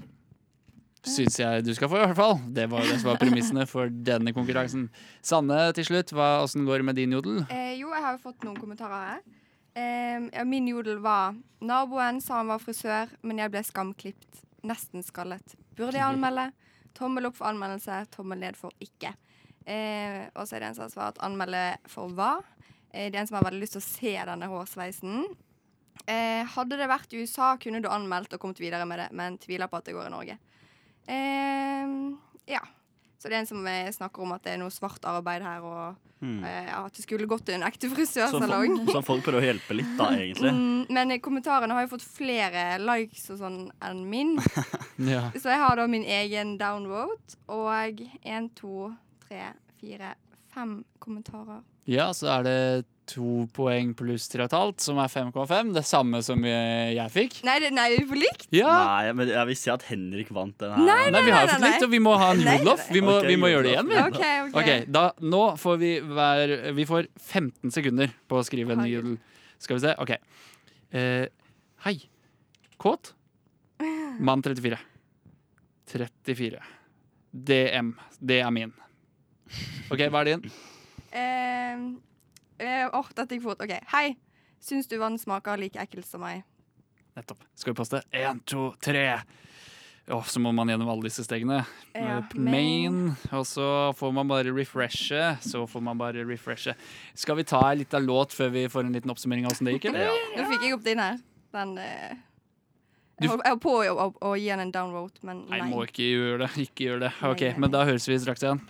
Syns jeg du skal få, i hvert fall. Det var det som var premissene for denne konkurransen. Sanne, til slutt, hva, åssen går det med din jodel? Eh, jo, jeg har jo fått noen kommentarer her. Eh, ja, min jodel var Naboen sa han var frisør, men jeg ble skamklipt. Nesten skallet. Burde jeg anmelde? Tommel opp for anmeldelse, tommel ned for ikke. Eh, og så er det en som har svart anmelde for hva. Eh, det er en som har veldig lyst til å se denne hårsveisen. Eh, hadde det vært i USA, kunne du anmeldt og kommet videre med det, men tviler på at det går i Norge. Eh, ja. Så det er en som eh, snakker om at det er noe svart arbeid her, og mm. eh, at det skulle gått til en ekte frisørsalong. folk, så folk prøver å hjelpe litt, da, egentlig. [laughs] Mm, men kommentarene har jo fått flere likes og sånn enn min. [laughs] Ja. Så jeg har da min egen downvote og én, to, tre, fire, fem kommentarer. ja, så er det to poeng pluss tre og et halvt, som er 5,5. Det samme som jeg, jeg fikk. Nei, det, nei, vi får likt. Ja! Nei, men jeg vil si at Henrik vant den her. Nei, Nei, vi har jo fått likt, og vi må ha en Nei. Vi, må- vi må gjøre det igjen, vi. Okay, okay. OK, da, Nå får vi hver Vi får 15 sekunder på å skrive en ny jodel. Skal vi se. OK. Eh, hei. Kåt. [laughs] Mann 34. 34. DM. Det er min. OK, hva er din? Eh, eh, åh, dette gikk fort. OK. Hei. Syns du vann smaker like ekkelt som meg? Nettopp. Skal vi poste? Én, to, tre. Åh, så må man gjennom alle disse stegene. Ja, Eh, Main, og så får man bare refreshe. Så får man bare refreshe. Skal vi ta en liten låt før vi får en liten oppsummering av åssen det gikk, eller? Nå fikk jeg opp din her. Den eh, Jeg holdt- på å, å, å gi den en downvote, men Nei, nei. må ikke gjøre det. Ikke gjør det. Ok, Men da høres vi straks igjen.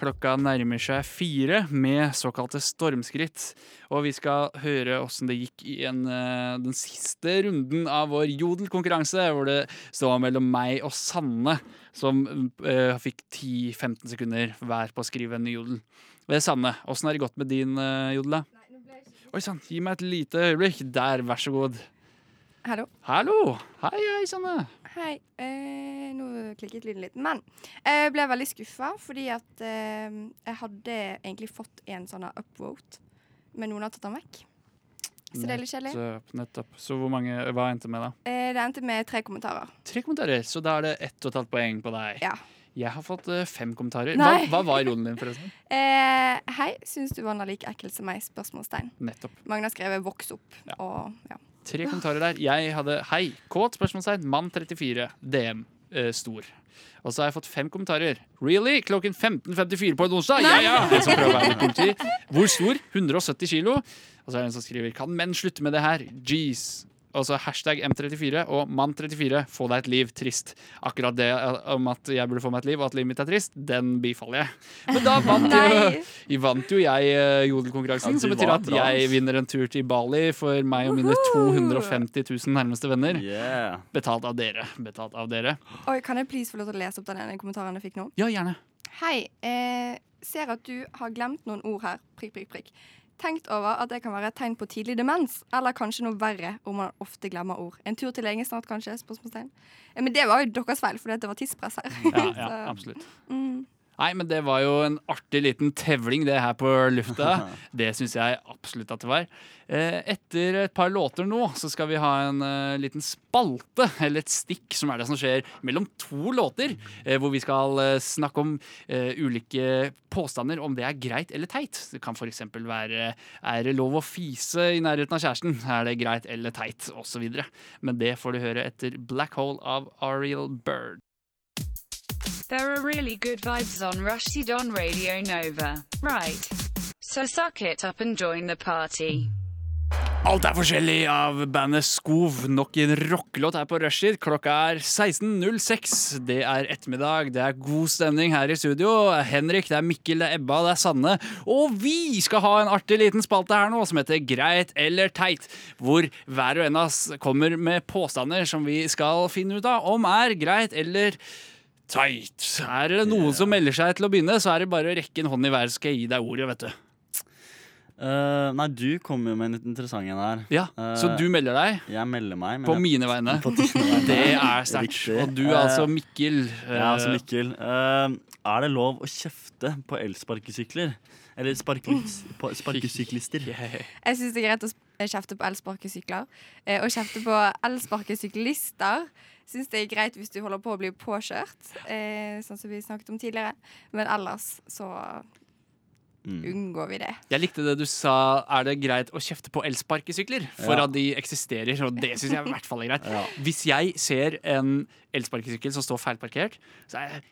Klokka nærmer seg fire med såkalte stormskritt. Og vi skal høre åssen det gikk i en, eh, den siste runden av vår jodelkonkurranse, hvor det står mellom meg og Sanne, som uh, fikk 10-15 sekunder hver på å skrive en ny jodel. Eh, Sanne, åssen har det gått med din uh, jodel, da? Oi sann, gi meg et lite øyeblikk. Der, vær så god. Hallo. Hallo! Hei, hei, Sanne. Hei. Eh, nå klikket lyden litt. Men jeg ble veldig skuffa, fordi at eh, jeg hadde egentlig fått en sånn upvote, men noen har tatt den vekk. Så det er litt kjedelig. Nettopp, nettopp. Så hvor mange, hva endte med, da? Eh, det endte med tre kommentarer. Tre kommentarer, så da er det ett og et halvt poeng på deg. Ja. Jeg har fått eh, fem kommentarer. Hva, hva var rollen din, forresten? [laughs] Eh, hei, syns du vann er like ekkel som meg? Spørsmålstegn. Nettopp. Mange har skrevet 'voks opp' Ja. og ja. Tre kommentarer der. Jeg hadde hei, kåt, spørsmålstegn, mann 34, DM, eh, stor. Og så har jeg fått fem kommentarer. Really? Klokken 15.54 på en onsdag? Ja, ja! En som prøver å være politi. Hvor stor? 170 kilo. Og så er det en som skriver Kan menn slutte med det her? Jeez. Og så hashtag M34 og mann34. Få deg et liv. Trist. Akkurat det eh, om at jeg burde få meg et liv, og at livet mitt er trist, den bifaller jeg. Men da vant jo, vant jo jeg eh, jodelkonkurransen, Ja, som betyr at jeg vinner en tur til Bali for meg og mine 250 000 nærmeste venner. Yeah. Betalt av dere. Betalt av dere. Oi, kan jeg please få lov til å lese opp den ene kommentaren jeg fikk nå? Ja, gjerne. Hei. Eh, ser at du har glemt noen ord her. Prikk, prikk, prikk. Tenkt over at det kan være et tegn på tidlig demens, eller kanskje noe verre om man ofte glemmer ord. En tur til legen snart, kanskje? Spørsmålstegn. Men det var jo deres feil, fordi det var tidspress her. Ja, ja, [laughs] absolutt. mm. Nei, men det var jo en artig liten tevling, det her på lufta. [laughs] Det syns jeg absolutt at det var. Eh, Etter et par låter nå, så skal vi ha en eh, liten spalte, eller et stikk, som er det som skjer mellom to låter. eh, Hvor vi skal snakke om ulike påstander, om det er greit eller teit. Det kan f.eks. være er det lov å fise i nærheten av kjæresten? Er det greit eller teit? Osv. Men det får du høre etter Black Hole av Ariel Bird. There are really good vibes on Rushdie on Radio Nova. Right. So suck it up and join the party. Alt er forskjellig av bandet Skov. Nok en rockelåt her på Rushtid. Klokka er 16.06. Det er ettermiddag. Det er god stemning her i studio. Henrik, det er Mikkel, det er Ebba, det er Sanne. Og vi skal ha en artig liten spalte her nå som heter Greit eller teit. Hvor hver og en av oss kommer med påstander som vi skal finne ut av om er greit eller teit. Er det noen som melder seg til å begynne, så er det bare å rekke en hånd i været, så skal jeg gi deg ordet, vet du. Eh, nei, du kom jo med en litt interessant en her. Ja, Så Eh, du melder deg? Jeg melder meg. men På jeg- mine vegne. [laughs] På dine vegne. Det er sterkt. Riktig. Og du er Eh, altså Mikkel. Jeg er altså eh, Mikkel. Eh, er det lov å kjefte på elsparkesykler? Eller sparkes, på sparkesyklister? [laughs] Jeg syns det er greit å sp- kjefte på elsparkesykler. Eh, å kjefte på elsparkesyklister syns det er greit hvis du holder på å bli påkjørt, eh, sånn som vi snakket om tidligere. Men ellers så Mm. unngår vi det. Jeg likte det du sa. Er det greit å kjefte på elsparkesykler? For Ja. at de eksisterer, og det syns jeg i hvert fall er greit. Ja. Hvis jeg ser en elsparkesykkel som står feilparkert, så er jeg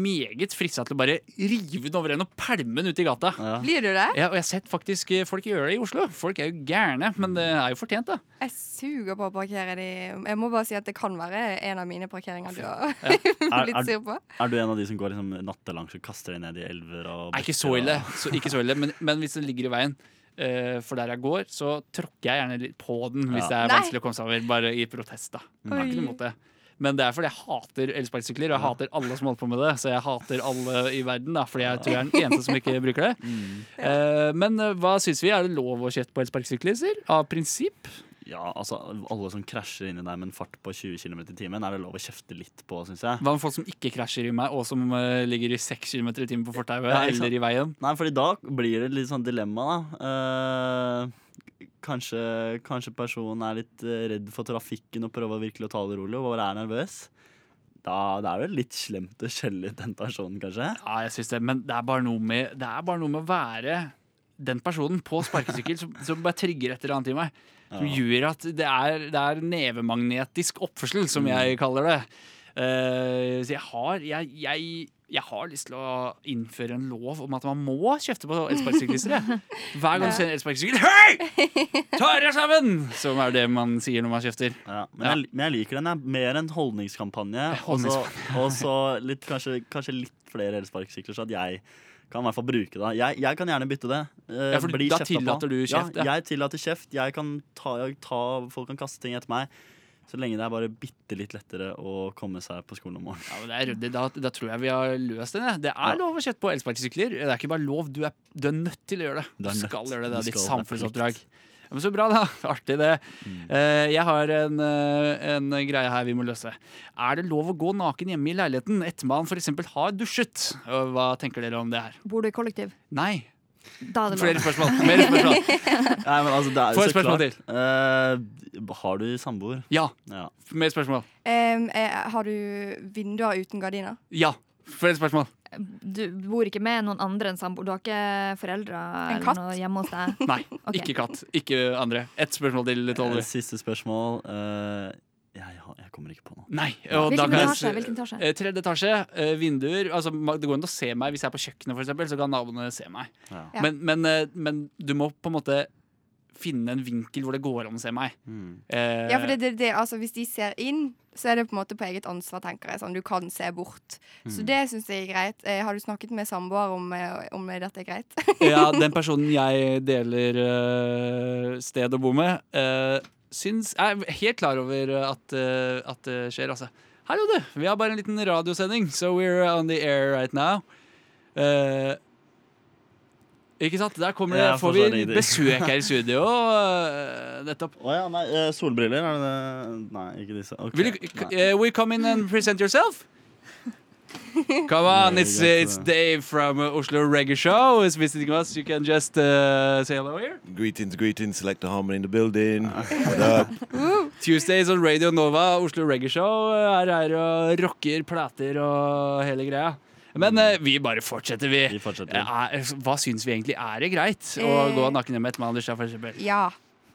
meget frista til å bare rive den over en og pælme den ut i gata. Ja. Blir du det? Ja, og jeg har sett faktisk eh, folk gjøre det i Oslo. Folk er jo gærne, men det er jo fortjent, da. Jeg suger på å parkere de Jeg må bare si at det kan være en av mine parkeringer du har [laughs] Er, blitt er, sur på. er du en av de som går liksom nattelangs og kaster deg ned i elver og Nei, ikke så ille, så, ikke så ille men, men hvis den ligger i veien eh, for der jeg går, så tråkker jeg gjerne litt på den hvis Ja. det er Nei. vanskelig å komme seg over. Bare i protest, da. Jeg har ikke noe måte det. Men det er fordi jeg hater elsparkesykler, og jeg hater alle som holder på med det. Så jeg hater alle i verden, da, fordi jeg tror jeg er den eneste som ikke [laughs] bruker det. Mm. Uh, men eh, hva syns vi? Er det lov å kjøtte på elsparkesykler? Av prinsipp? Ja, altså Alle som krasjer inni deg med en fart på 20 km i timen, er det lov å kjefte litt på, syns jeg. Hva med folk som ikke krasjer i meg, og som uh, ligger i 6 km i timen på fortauet Ja, eller i veien? Nei, fordi da blir det litt sånn dilemma, da. Eh, kanskje, kanskje personen er litt eh, redd for trafikken og prøver virkelig å ta det rolig og bare er nervøs. Da, det er det litt slemt å skjelle ut den personen, kanskje. Ja, jeg synes det, men det er med, det er bare noe med å være den personen på sparkesykkel som, som bare trigger et eller annet i meg. Som gjør at det er, det er nevemagnetisk oppførsel, som jeg kaller det. Uh, så jeg har, jeg, jeg, jeg har lyst til å innføre en lov om at man må kjefte på elsparkesyklister. [laughs] Hver gang du ser en elsparkesykkel Hei! Ta dere sammen! Som er det man sier når man kjefter. Ja, men, Jeg, men jeg liker den. Jeg. Mer en holdningskampanje. [laughs] Og så- kanskje, kanskje litt flere elsparkesykler, så at jeg kan i hvert fall bruke det. Jeg, jeg kan gjerne bytte det. Eh, Ja, for bli da tillater på. du kjeft, ja. Ja, jeg tillater kjeft. Jeg kan ta, ta, folk kan kaste ting etter meg. Så lenge det er bare bitte litt lettere å komme seg på skolen om morgenen. Ja, men det er ryddig. Da, da tror jeg vi har løst det. Det er Ja. lov å kjøtte på elsparkesykler. Det er ikke bare lov, du er, du er nødt til å gjøre det. Du nødt. skal gjøre det. Det er ditt er samfunnsoppdrag. Ja, men så bra, da. Artig, det. Eh, jeg har en, uh, en greie her vi må løse. Er det lov å gå naken hjemme i leiligheten etter man f.eks. har dusjet? Hva tenker dere om det her? Bor du i kollektiv? Nei. Da er Flere spørsmål. Mer [laughs] spørsmål. Nei, men altså, det er Få et spørsmål klart. Eh, har du samboer? Ja. Ja. Mer spørsmål. Em, eh, har du vinduer uten gardiner? Ja. Flere spørsmål. Du bor ikke med noen andre enn samboer? Du har ikke foreldre En eller noe hjemme hos deg? [laughs] Nei, Ok. ikke katt. Ikke andre. Ett spørsmål til, Eh. Siste spørsmål. Eh, jeg, har- jeg kommer ikke på noe. Nei. Og da Hvilken kan jeg etasje? Hvilken etasje? Eh, Tredje etasje, eh, vinduer. Altså, det går an å se meg hvis jeg er på kjøkkenet, for eksempel, så kan naboene se meg. Ja. Men, men, eh, men du må på en måte finne en vinkel hvor det går an å se meg. Mm. Eh, Ja, for det, det, det, altså, Hvis de ser inn, så er det på en måte på eget ansvar, tenker jeg. Sånn, du kan se bort. Så det syns jeg er greit. Eh, har du snakket med samboer om, om dette er greit? ja, [laughs] den personen jeg deler sted å bo med, uh, syns Jeg er helt klar over at, eh, at det skjer, altså. Hallo, du! Vi har bare en liten radiosending, so we're on the air right now. Uh, ikke sant? Der kommer det, får vi besøk her i studio. Uh, [laughs] nettopp. Å ja, nei, solbriller, er det det? Nei, ikke disse. Okay, Will you, uh, you come in and present yourself? Come on, it's, it's Dave from uh, Oslo Reggae Show is visiting us. You can just uh, say hello here. Greetings, greetings, Selector Harmony in the building. What up? [laughs] Tuesdays on Radio Nova, Oslo Reggae Show Her er og rocker plater og hele greia. Men uh, vi bare fortsetter, vi. Vi fortsetter. Eh, er- hva syns vi egentlig? Er det greit å Eh. gå naken hjemme etter Manders, for eksempel? Ja.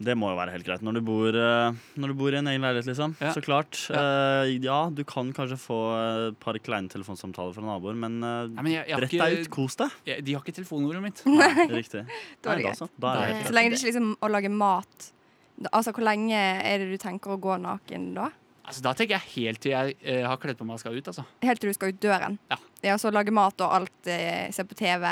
Det må jo være helt greit når du bor, eh, når du bor i en egen leilighet, liksom. Ja. Så klart. Eh, ja, du kan kanskje få et par kleine telefonsamtaler fra naboer, men, uh, Nei, men jeg, jeg brett deg ut, kos deg. jeg, de har ikke telefonnummeret mitt. Nei, riktig. [laughs] Da er Nei, da, så. Da er det er Så lenge det ikke liksom å lage mat Altså, hvor lenge er det du tenker å gå naken da? Altså, da tenker jeg helt til jeg uh, har kledd på meg og skal ut. Altså. Helt til du skal ut døren? Ja. Ja, så lage mat og alt, eh, se på TV.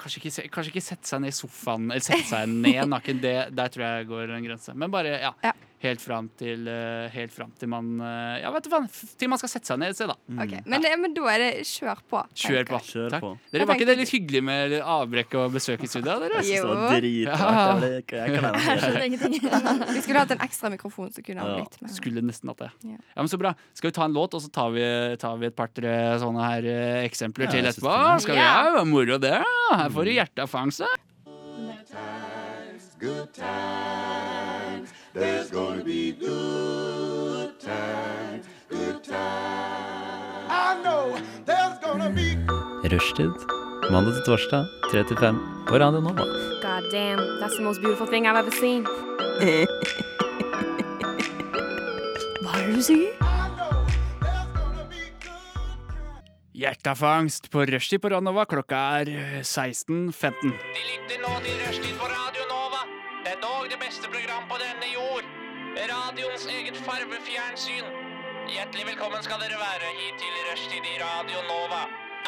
Kanskje ikke, kanskje ikke sette seg ned i sofaen Eller sette seg ned naken. Det, der tror jeg går en grense. Men bare ja, Ja. Helt fram til eh, Helt fram til man eh, Ja, vet du faen, til man skal sette seg ned et sted, da. Okay. Men, ja. men da er det kjør på. Kjør på. Kjør Takk. på. Dere, var ikke det litt hyggelig med avbrekk og besøk i studio? Dere? [laughs] Jeg synes det var dritartig. Ja. Jeg skjønner ingenting. [laughs] Vi skulle hatt en ekstra mikrofon, så kunne han blitt med. Skulle nesten hatt det. Ja. Ja, men Så bra. Skal vi ta en låt, og så tar vi, tar vi et par-tre sånne her eh, eksempler Ja, til etterpå? det. Skal vi Ja. ja, moro det? Her får du hjerteafangse. Rushtid. Mandag til torsdag, 3 til 5 på Radio Nova. God damn, that's the most beautiful thing I've ever seen. [laughs] Hva er det du sier? Hjertefangst på rushtid på Ranova. Klokka er eh, 16.15. De lytter nå til Rushtid på Radio Nova. Det beste program på denne jord. Radioens eget farvefjernsyn. Hjertelig velkommen skal dere være hit til Rushtid i Radio Nova.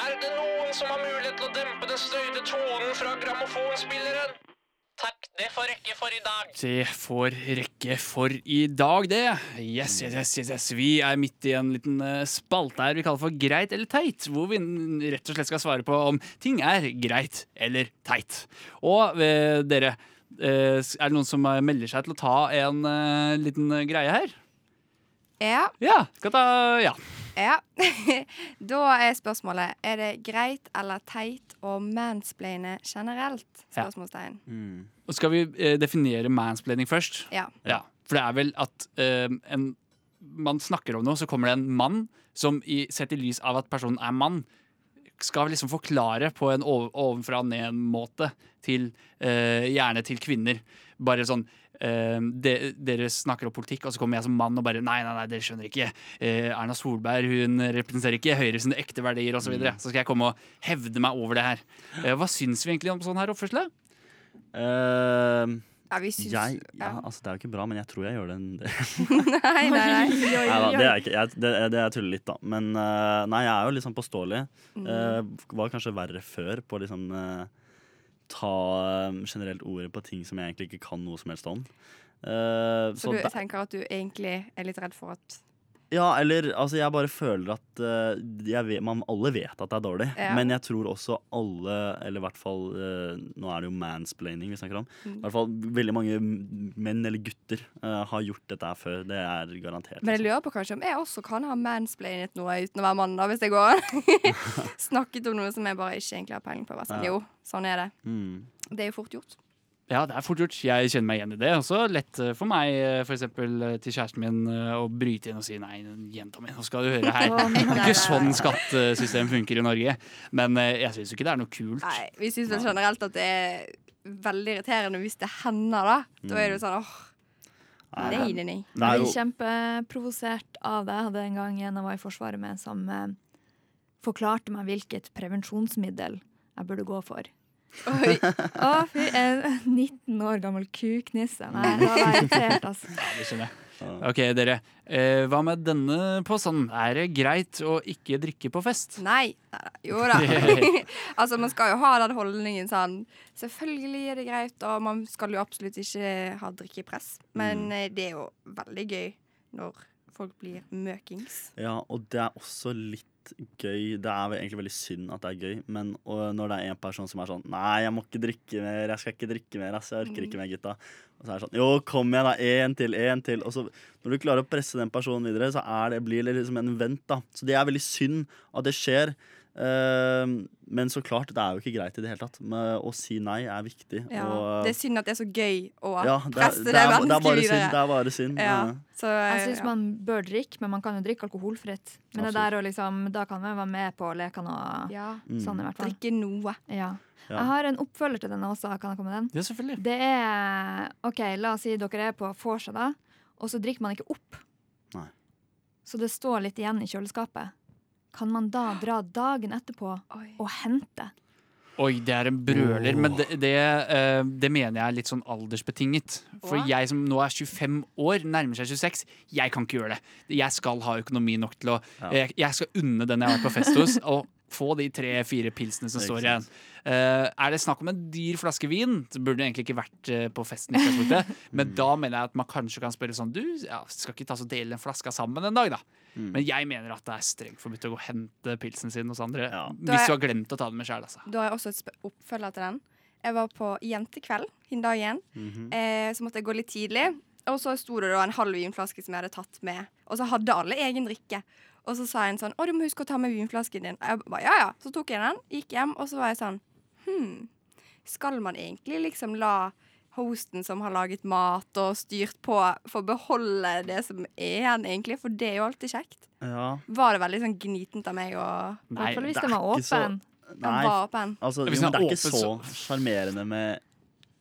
Er det noen som har mulighet til å dempe den støyte tonen fra grammofonspilleren? Takk, det får rekke for i dag. Det får rekke for i dag, det. Yes, yes, yes, yes, yes. Vi er midt i en liten eh, spalte her vi kaller for Greit eller teit. Hvor vi rett og slett skal svare på om ting er greit eller teit. Og eh, dere, er det noen som eh, melder seg til å ta en uh, liten eh, greie her? Ja. Ja, skal ta Ja. ja. [laughs] da er spørsmålet Er det greit eller teit å mansplaine generelt? Ja. Mm. Og skal vi uh, definere mansplaining først? Ja. Ja, for det er vel at uh, en, man snakker om noe, så kommer det en mann som i, sett i lys av at personen er mann, skal liksom forklare på en ovenfra og ned-måte til eh, gjerne til kvinner. Bare sånn eh, de, Dere snakker om politikk, og så kommer jeg som mann og bare Nei, nei, nei, dere skjønner ikke. Eh, Erna Solberg hun representerer ikke Høyre sine ekte verdier osv. Så, videre. så skal jeg komme og hevde meg over det her. Eh, hva syns vi egentlig om sånn her oppførsel? Eh, Ja, vi syns jeg, ja, altså Det er jo ikke bra, men jeg tror jeg gjør det en del. [laughs] Nei, nei, nei. [laughs] Nei da, det er ikke jeg, det, det er tuller litt, da. Men uh, nei, jeg er jo litt sånn påståelig. Eh, var kanskje verre før på å liksom uh, ta generelt ordet på ting som jeg egentlig ikke kan noe som helst om. Eh, Så du det- tenker at du egentlig er litt redd for at Ja, eller altså jeg bare føler at uh, jeg vet, man, Alle vet at det er dårlig, Ja. men jeg tror også alle, eller i hvert fall uh, Nå er det jo mansplaining vi snakker om. Mm. I hvert fall veldig mange menn eller gutter uh, har gjort dette før. Det er garantert. Men jeg liksom. lurer på kanskje om jeg også kan ha mansplainet noe uten å være mann, da, hvis det går. [laughs] Snakket om noe som jeg bare ikke egentlig har peiling på. Sånn, Ja. Jo, sånn er det. Mm. Det er jo fort gjort. Ja, det er fort gjort. Jeg kjenner meg igjen i det. Også lett eh, for meg, eh, for eksempel eh, til kjæresten min, å bryte inn og si nei, jenta mi, nå skal du høre her. Det er ikke sånn skattesystemet skattesystem funker i Norge. Men jeg syns ikke det er noe kult. Nei, vi syns vel generelt at det er veldig irriterende hvis det hender, da. Da er det jo sånn åh, Nei, nei, nei, Jeg blir kjempeprovosert av det. Jeg hadde en gang en jeg var i Forsvaret med, som forklarte meg hvilket prevensjonsmiddel jeg burde gå for. Oi. Å, fy, en 19 år gammel kuknisse. Nei, da var jeg irritert, altså. Ja, det skjønner jeg. Ok, dere. Eh, hva med denne påstanden? Er det greit å ikke drikke på fest? Nei. Jo da. [laughs] [laughs] altså, man skal jo ha den holdningen sånn Selvfølgelig er det greit, og man skal jo absolutt ikke ha drikkepress. Men Mm. eh, det er jo veldig gøy når folk blir møkings. Ja, og det er også litt litt gøy Det er egentlig veldig synd at det er gøy, men når det er en person som er sånn Nei, jeg må ikke drikke mer, jeg skal ikke drikke mer, ass. Jeg orker ikke mer, gutta. Og så er det sånn Jo, kom igjen, da. Én til, én til. Og så når du klarer å presse den personen videre, så er det, blir det liksom en vent, da. Så det er veldig synd at det skjer. Eh, men så klart, det er jo ikke greit i det hele tatt. Men å si nei er viktig. Ja. og, Det er synd at det er så gøy å ja, det, er, presse det, er, det er bare synd. Det er bare synd. Ja. Ja. Så, Jeg syns ja. man bør drikke, men man kan jo drikke alkoholfritt. Men det der liksom, da kan man være med på lekene og ja. Mm. sånn, i hvert fall. Drikke noe. Ja. Ja. Jeg har en oppfølger til denne også. Kan jeg komme med den? Ja, selvfølgelig. Det er OK, la oss si dere er på vorset, da, og så drikker man ikke opp. Nei. Så det står litt igjen i kjøleskapet. Kan man da dra dagen etterpå Oi. og hente? Oi, det er en brøler, men det, det, eh, det mener jeg er litt sånn aldersbetinget. For jeg som nå er 25 år, nærmer seg 26, jeg kan ikke gjøre det. Jeg skal ha økonomi nok til å Ja. jeg, jeg skal unne den jeg har vært på fest hos, [laughs] og få de tre-fire pilsene som står igjen. Uh, er det snakk om en dyr flaske vin, så burde det egentlig ikke vært uh, på festen. i. [laughs] Men da mener jeg at man kanskje kan spørre sånn Du, ja, skal ikke ta så dele den flaska sammen en dag, da? Mm. Men jeg mener at det er strengt forbudt å gå og hente pilsen sin hos andre. Ja. Hvis du har glemt å ta den med sjæl, altså. Da har jeg også et oppfølger til den. Jeg var på jentekveld den dagen. Mhm. eh, så måtte jeg gå litt tidlig. Og så sto det da en halv vinflaske som jeg hadde tatt med. Og så hadde alle egen drikke. Og så sa en sånn 'Å, du må huske å ta med vinflasken din.' Og jeg ba, ja, ja. Så tok jeg den, gikk hjem, og så var jeg sånn Hm, skal man egentlig liksom la hosten som har laget mat og styrt på, få beholde det som er igjen, egentlig? For det er jo alltid kjekt. Ja. Var det veldig sånn gnitent av meg å I hvert fall hvis det den er var ikke så- åpen. Nei, var åpen? altså, jo, det er ikke så åpen, sjarmerende med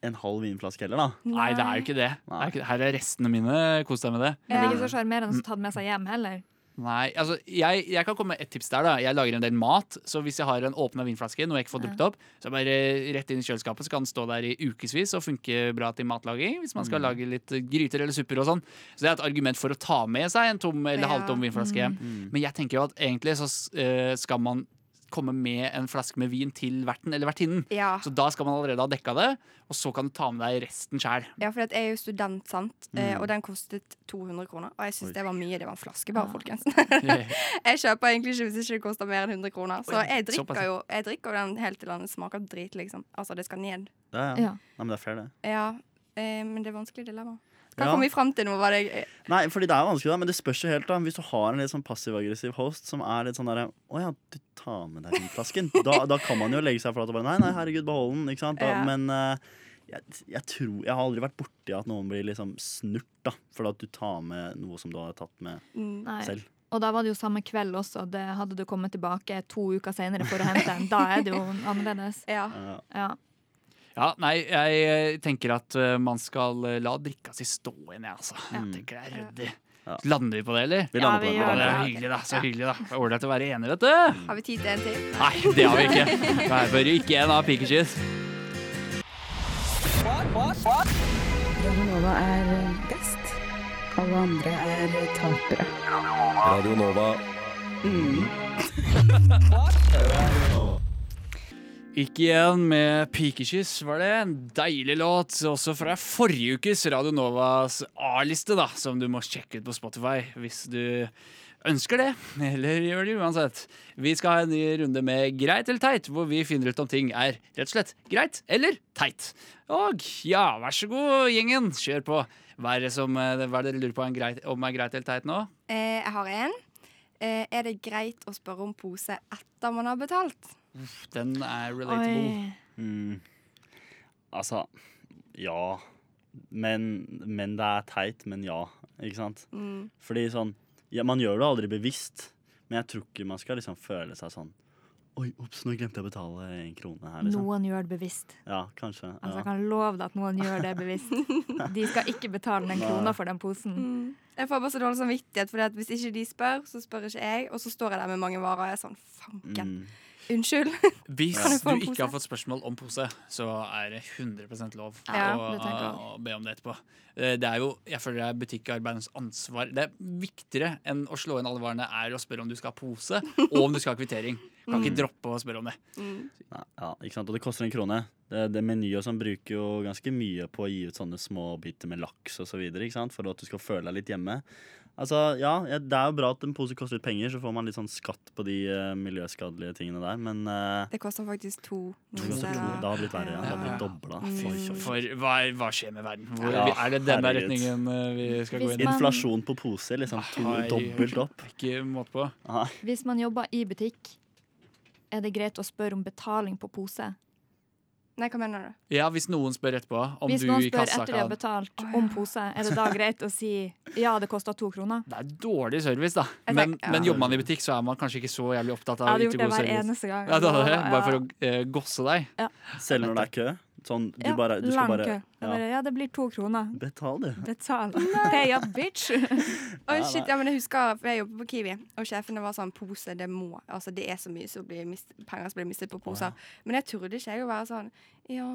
en halv vinflaske heller, da. Nei, det er jo ikke det. det er ikke, her er restene mine. Kos deg med det. Men det er ikke så sjarmerende å ta den med seg hjem heller. Nei, altså, jeg, jeg kan komme med et tips der. da Jeg lager en del mat. Så hvis jeg har en åpna vinflaske, noe jeg ikke får drukket opp, så bare rett inn i kjøleskapet, så kan den stå der i ukevis og funke bra til matlaging. Hvis man skal lage litt gryter eller supper og sånn. Så det er et argument for å ta med seg en tom eller halvtom vinflaske hjem. Men jeg tenker jo at egentlig så eh, skal man komme med en flaske med vin til verten eller vertinnen. Ja. Så da skal man allerede ha dekka det, og så kan du ta med deg resten sjæl. Ja, for jeg er jo student, sant? Eh, Mm. og den kostet 200 kroner. Og jeg syns det var mye. Det var en flaske, bare, Ja. folkens. [laughs] [laughs] jeg kjøper egentlig ikke hvis ikke det koster mer enn 100 kroner. Så jeg drikker jo jeg drikker den helt til den smaker drit, liksom. Altså, det skal ned. Ja, ja. Ja. Nei, men det er fair, det. Ja, eh, men det er vanskelig dilemma. Hva Ja. kom vi fram til nå? Var Nei, fordi det er vanskelig, da, men det spørs jo helt. da Hvis du har en litt sånn passiv-aggressiv host som er litt sånn derre Å ja, du tar med deg vinflasken. Da, da kan man jo legge seg flat og bare Nei, nei, herregud, behold den. Ikke sant? Da, Ja. Men uh, jeg, jeg tror Jeg har aldri vært borti at noen blir liksom snurt, da. fordi at du tar med noe som du har tatt med mm, Nei. selv. Og da var det jo samme kveld også. Det hadde du kommet tilbake to uker senere for å hente den. Da er det jo annerledes. Ja. Ja. Ja. Ja, nei, jeg eh, tenker at eh, man skal eh, la drikka si stå igjen, jeg, altså. Jeg Mm. tenker det er ryddig. Ja. Lander vi på det, eller? Vi Ja, lander vi på det. Ja, det er hyggelig, da. Så hyggelig, da. Ålreit å være enig, vet du. Har vi tid til en til? Nei, det har vi ikke. Her bør ikke en av pikekyss. Radionova er best. Alle andre er tapere. Radio Nova. [laughs] Ikke igjen med pikekyss, var det. En deilig låt, også fra forrige ukes Radio Novas A-liste, da, som du må sjekke ut på Spotify hvis du ønsker det. Eller gjør det uansett. Vi skal ha en ny runde med Greit eller teit, hvor vi finner ut om ting er rett og slett greit eller teit. Og ja, vær så god, gjengen, kjør på. Hva er det, som, eh, hva er det dere lurer på greit, om er greit eller teit nå? Eh, jeg har en. Eh, er det greit å spørre om pose etter man har betalt? Den er relatable. Mm. Altså Ja. Men, men det er teit, men ja. Ikke sant? Mm. Fordi sånn ja, Man gjør det aldri bevisst, men jeg tror ikke man skal liksom føle seg sånn Oi, ops, nå glemte jeg å betale en krone her, liksom. Noen gjør det bevisst. Ja, kanskje. Altså, jeg kan love deg at noen gjør det bevisst. [laughs] De skal ikke betale den krona for den posen. Mm. Jeg får bare så dårlig samvittighet, for hvis ikke de spør, så spør ikke jeg. Og så står jeg der med mange varer og jeg er sånn Fanken. Mm. Unnskyld. [laughs] Hvis Kan jeg få du ikke pose? har fått spørsmål om pose, så er det 100% lov Ja, å, å, be om det etterpå. Eh, Det er jo, jeg føler det er butikkarbeidernes ansvar. Det er viktigere enn å slå inn alle varene er å spørre om du skal ha pose, og om du skal ha kvittering. Kan ikke Mm. droppe å spørre om det. Mm. Ja, ja, ikke sant? Og det koster en krone. Det, det Menyer sånn bruker jo ganske mye på å gi ut sånne små biter med laks videre, for at du skal føle deg litt hjemme. Altså, ja, Det er jo bra at en pose koster litt penger, så får man litt sånn skatt på de uh, miljøskadelige tingene der, men uh, Det koster faktisk to. det noen koster to. Det har blitt verre. Ja. Det har blitt dobla. For, for hva, hva skjer med verden? Hvor, Ja, er det den herregud. retningen eh, vi skal gå inn i? Inflasjon på poser, liksom. To, Ai, dobbelt opp. Ikke måte på. Aha. Hvis man jobber i butikk, er det greit å spørre om betaling på pose? Nei, hva mener du? Ja, hvis noen spør etterpå om Hvis du noen spør etter de har betalt betalt ja. om pose, er det da greit å si ja, det kosta to kroner? Det er dårlig service, da. Jeg Men, tenker- ja. men jobber man i butikk, så er man kanskje ikke så jævlig opptatt av Jeg hadde gjort det hver service. eneste gang. Ja, det? Bare for å uh, gosse deg? Selv når det er kø. Sånn, du Ja, bare, du skal bare ja. bare, ja, det blir to kroner. Betal, du. Betal. [laughs] [laughs] Pay up, bitch! [laughs] oh, shit, ja, men jeg husker, for jeg jobbet på Kiwi, og sjefene var sånn Pose, det må Altså, det er så mye som blir mist, penger som blir mistet på poser. Men jeg trodde ikke jeg å være sånn Ja,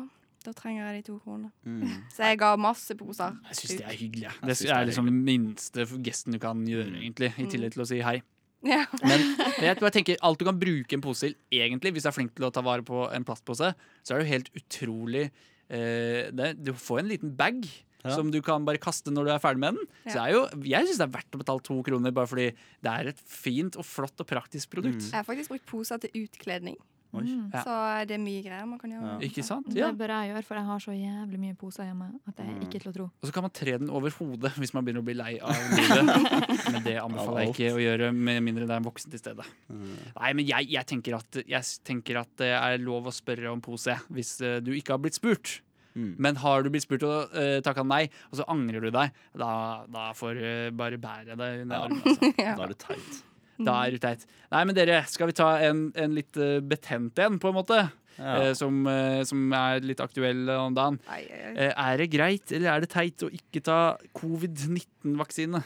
da trenger jeg de to kronene. Mm. Så jeg ga masse poser. Jeg syns det er hyggelig. Det er liksom minste gesten du kan gjøre, Mm. egentlig. I tillegg til å si hei. Ja. Men jeg bare tenker alt du kan bruke en pose til, egentlig, hvis du er flink til å ta vare på en plastpose, så er det jo helt utrolig eh, det, Du får en liten bag. Ja. Som du kan bare kaste når du er ferdig med den. Så det er jo, jeg syns det er verdt å betale to kroner bare fordi det er et fint og flott og praktisk produkt. Jeg har faktisk brukt poser til utkledning. Mm. Ja. Så det er mye greier man kan gjøre. Ja. Ikke sant? Det bør jeg gjøre, for jeg har så jævlig mye poser hjemme at det er Mm. ikke til å tro. Og så kan man tre den over hodet hvis man begynner å bli lei av livet. [laughs] Men det anbefaler jeg ikke å gjøre med mindre det er en voksen til stede. Mm. Nei, men jeg, jeg, tenker at, jeg tenker at det er lov å spørre om pose hvis eh, du ikke har blitt spurt. Mm. Men har du blitt spurt og uh, takka nei, og så angrer du deg, da, da får du bare bære deg under Ja. armen. Altså. [laughs] Ja. Da er det teit. Da er det teit. Nei, men dere, skal vi ta en, en litt eh, betent en, på en måte? Ja. Eh, som, eh, som er litt aktuell om dagen. Ai, ai, ai. Eh, er det greit eller er det teit å ikke ta covid-19-vaksine?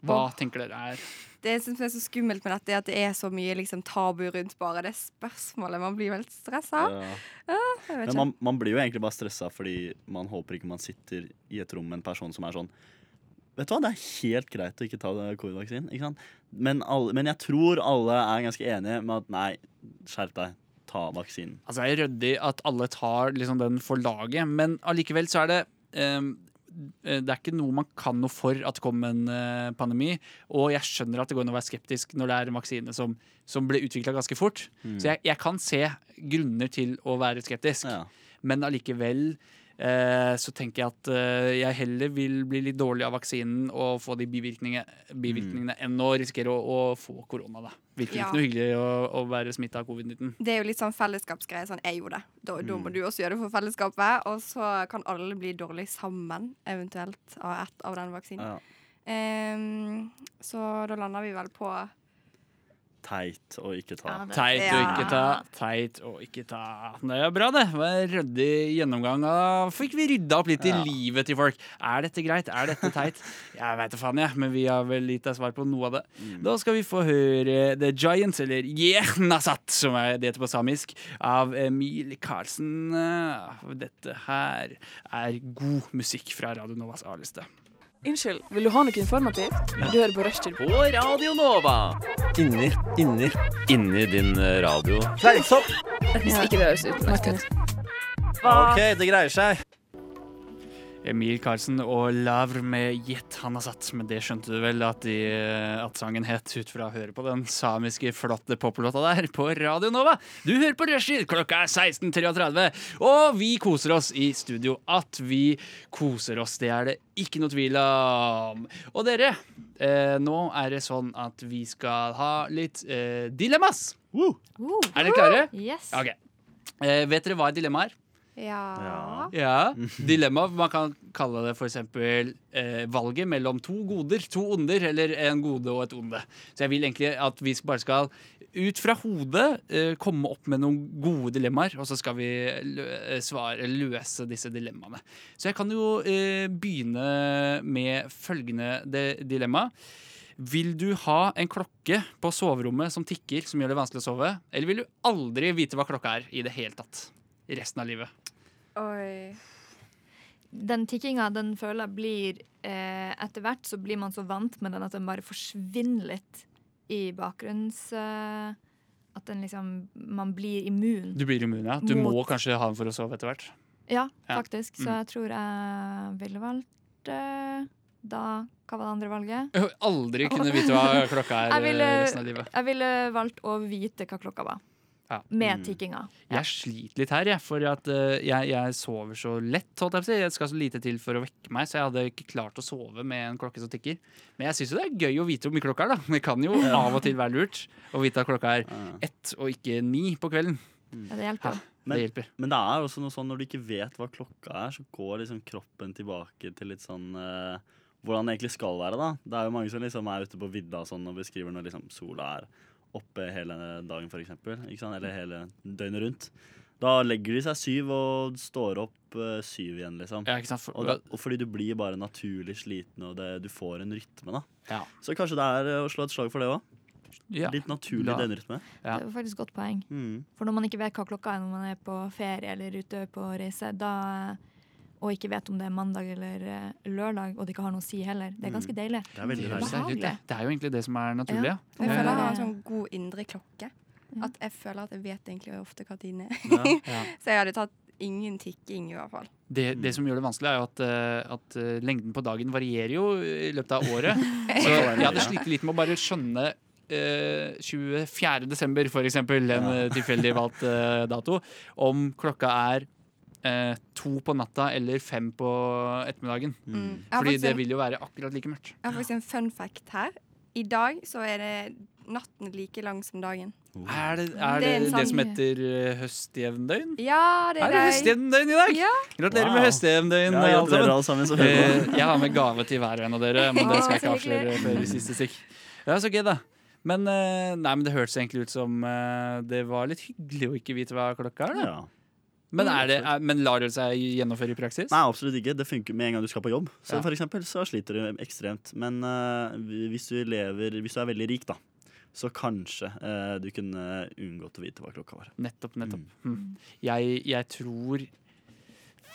Hva oh. tenker dere er Det som er så skummelt med dette, er at det er så mye liksom, tabu rundt bare det spørsmålet. Man blir jo helt stressa. Ja. Ja, Men man, man blir jo egentlig bare stressa fordi man håper ikke man sitter i et rom med en person som er sånn Vet du hva, det er helt greit å ikke ta covid-vaksinen. ikke sant? Men, alle, men jeg tror alle er ganske enige med at nei, skjerp deg. Ta vaksinen. Altså, det er ryddig at alle tar liksom den for laget, men allikevel så er det eh, det er ikke noe man kan noe for at det kommer en eh, pandemi. Og jeg skjønner at det går an å være skeptisk når det er en vaksine som, som ble utvikla ganske fort. Så jeg, jeg kan se grunner til å være skeptisk. Ja. Men allikevel så tenker jeg at eh, jeg heller vil bli litt dårlig av vaksinen og få de bivirkningene, bivirkningene enn å risikere å, å få korona. da. Virker Ja. ikke noe hyggelig å, å være smitta av covid-19. Det er jo litt sånn fellesskapsgreie. Sånn, jeg gjorde det. Da, da Mm. må du også gjøre det for fellesskapet. Og så kan alle bli dårlig sammen, eventuelt, av ett av den vaksinen. Ja. Um, så da lander vi vel på Teit å ikke ta. Teit å Ja. ikke ta, teit å ikke ta. Det er bra, det. Ryddig gjennomgang. Da fikk vi rydda opp litt i Ja. livet til folk. Er dette greit? Er dette teit? [laughs] Jeg veit da faen, jeg, men vi har vel gitt deg svar på noe av det. Mm. Da skal vi få høre The Giants, eller Jernasat, som er det heter på samisk, av Emil Karlsen. Dette her er god musikk fra Radio Novas A-liste. Unnskyld, vil du ha noe informativt? Du hører på Rushtid. På Radio Nova. Inni, inni, inni din eh, radio. Fleinsopp! Hvis ikke det høres utmerket ut. OK, det greier seg. Emil Karlsen og Lavr med Jet Hanasat. Men det skjønte du vel at, de, at sangen het ut fra å høre på den samiske flotte poplåta der på Radio Nova. Du hører på Rushtid, klokka er 16.33, og vi koser oss i studio. At vi koser oss, det er det ikke noe tvil om. Og dere, eh, nå er det sånn at vi skal ha litt eh, dilemmas. Uh, Er dere klare? Yes. Okay. Eh, vet dere hva et dilemma er? Ja. Ja, dilemma. Man kan kalle det eksempel eh, valget mellom to goder, to onder, eller en gode og et onde. Så jeg vil egentlig at vi bare skal ut fra hodet eh, komme opp med noen gode dilemmaer, og så skal vi lø eh, svare, løse disse dilemmaene. Så jeg kan jo eh, begynne med følgende de dilemma. Vil du ha en klokke på soverommet som tikker, som gjør det vanskelig å sove? Eller vil du aldri vite hva klokka er i det hele tatt? Resten av livet. Oi. Den tikkinga den føler jeg blir eh, Etter hvert så blir man så vant med den at den bare forsvinner litt i bakgrunns... Eh, At den liksom, man blir immun. Du blir immun, ja. Du Mot- må kanskje ha den for å sove etter hvert. Ja, Ja. faktisk. Så Mm. jeg tror jeg ville valgt eh, da Hva var det andre valget? Jeg aldri [laughs] kunne vite hva klokka er ville, resten av livet. jeg ville valgt å vite hva klokka var. Ja. Med Mm. tikkinga. Jeg sliter litt her, jeg, for at uh, jeg, jeg sover så lett. Holdt jeg, på si. jeg skal så lite til for å vekke meg, så jeg hadde ikke klart å sove med en klokke som tikker. Men jeg syns det er gøy å vite hvor mye klokka er. da Det kan jo av og til være lurt å vite at klokka er ett og ikke ni på kvelden. Ja, det hjelper. Ja. Men, det hjelper. men det er også noe sånn når du ikke vet hva klokka er, så går liksom kroppen tilbake til litt sånn uh, hvordan det egentlig skal være. da Det er jo mange som liksom er ute på vidda og sånn og beskriver når liksom sola er oppe hele dagen, for eksempel. Eller hele døgnet rundt. Da legger de seg syv og står opp eh, syv igjen, liksom. Ja, ikke sant? For, Og, da, og fordi du blir bare naturlig sliten, og det, du får en rytme, da. Ja. Så kanskje det er eh, å slå et slag for det òg. ja. Litt naturlig døgnrytme. Ja. Det er faktisk et godt poeng. Mm. For når man ikke vet hva klokka er når man er på ferie eller ute på reise, da, og ikke vet om det er mandag eller eh, lørdag, og det ikke har noe å si heller, det er ganske deilig. Det er veldig deilig. det. Er jo egentlig det som er naturlig. Ja. Ja. Jeg føler jeg har en sånn god indre klokke. At jeg føler at jeg vet egentlig ofte hva tiden er. [laughs] Ja. Så jeg hadde tatt ingen tikking, i hvert fall. Det, det som gjør det vanskelig, er jo at, eh, at eh, lengden på dagen varierer jo i løpet av året. [laughs] Så jeg hadde slitt litt med å bare skjønne eh, 24. desember, for eksempel, en tilfeldig valgt eh, dato, om klokka er eh, to på natta eller fem på ettermiddagen. Mm. Fordi det vil jo være akkurat like mørkt. Jeg har faktisk en fun fact her. I dag så er det natten like lang som dagen. Er det er Det det, er det, som heter eh, høstjevndøgn? Ja, det Er er det det. høstjevndøgn i dag? Ja. Gratulerer Wow. med høstjevndøgn. Ja, alle sammen. alle sammen. Eh, jeg har med gave til hver og en av dere, [laughs] men det skal jeg ikke avsløre før i siste stikk. Ja, så gøy, da. Men, eh, nei, men det hørtes egentlig ut som det var litt hyggelig å ikke vite hva klokka er. Da. Ja. Men, er det, er, men lar det seg gjennomføre i praksis? Nei, absolutt ikke. Det funker med en gang du skal på jobb. Så Ja. for eksempel, så sliter du ekstremt. Men uh, hvis du lever Hvis du er veldig rik, da, så kanskje uh, du kunne unngått å vite hva klokka var. Nettopp, nettopp. Mm. Mm. Jeg, jeg tror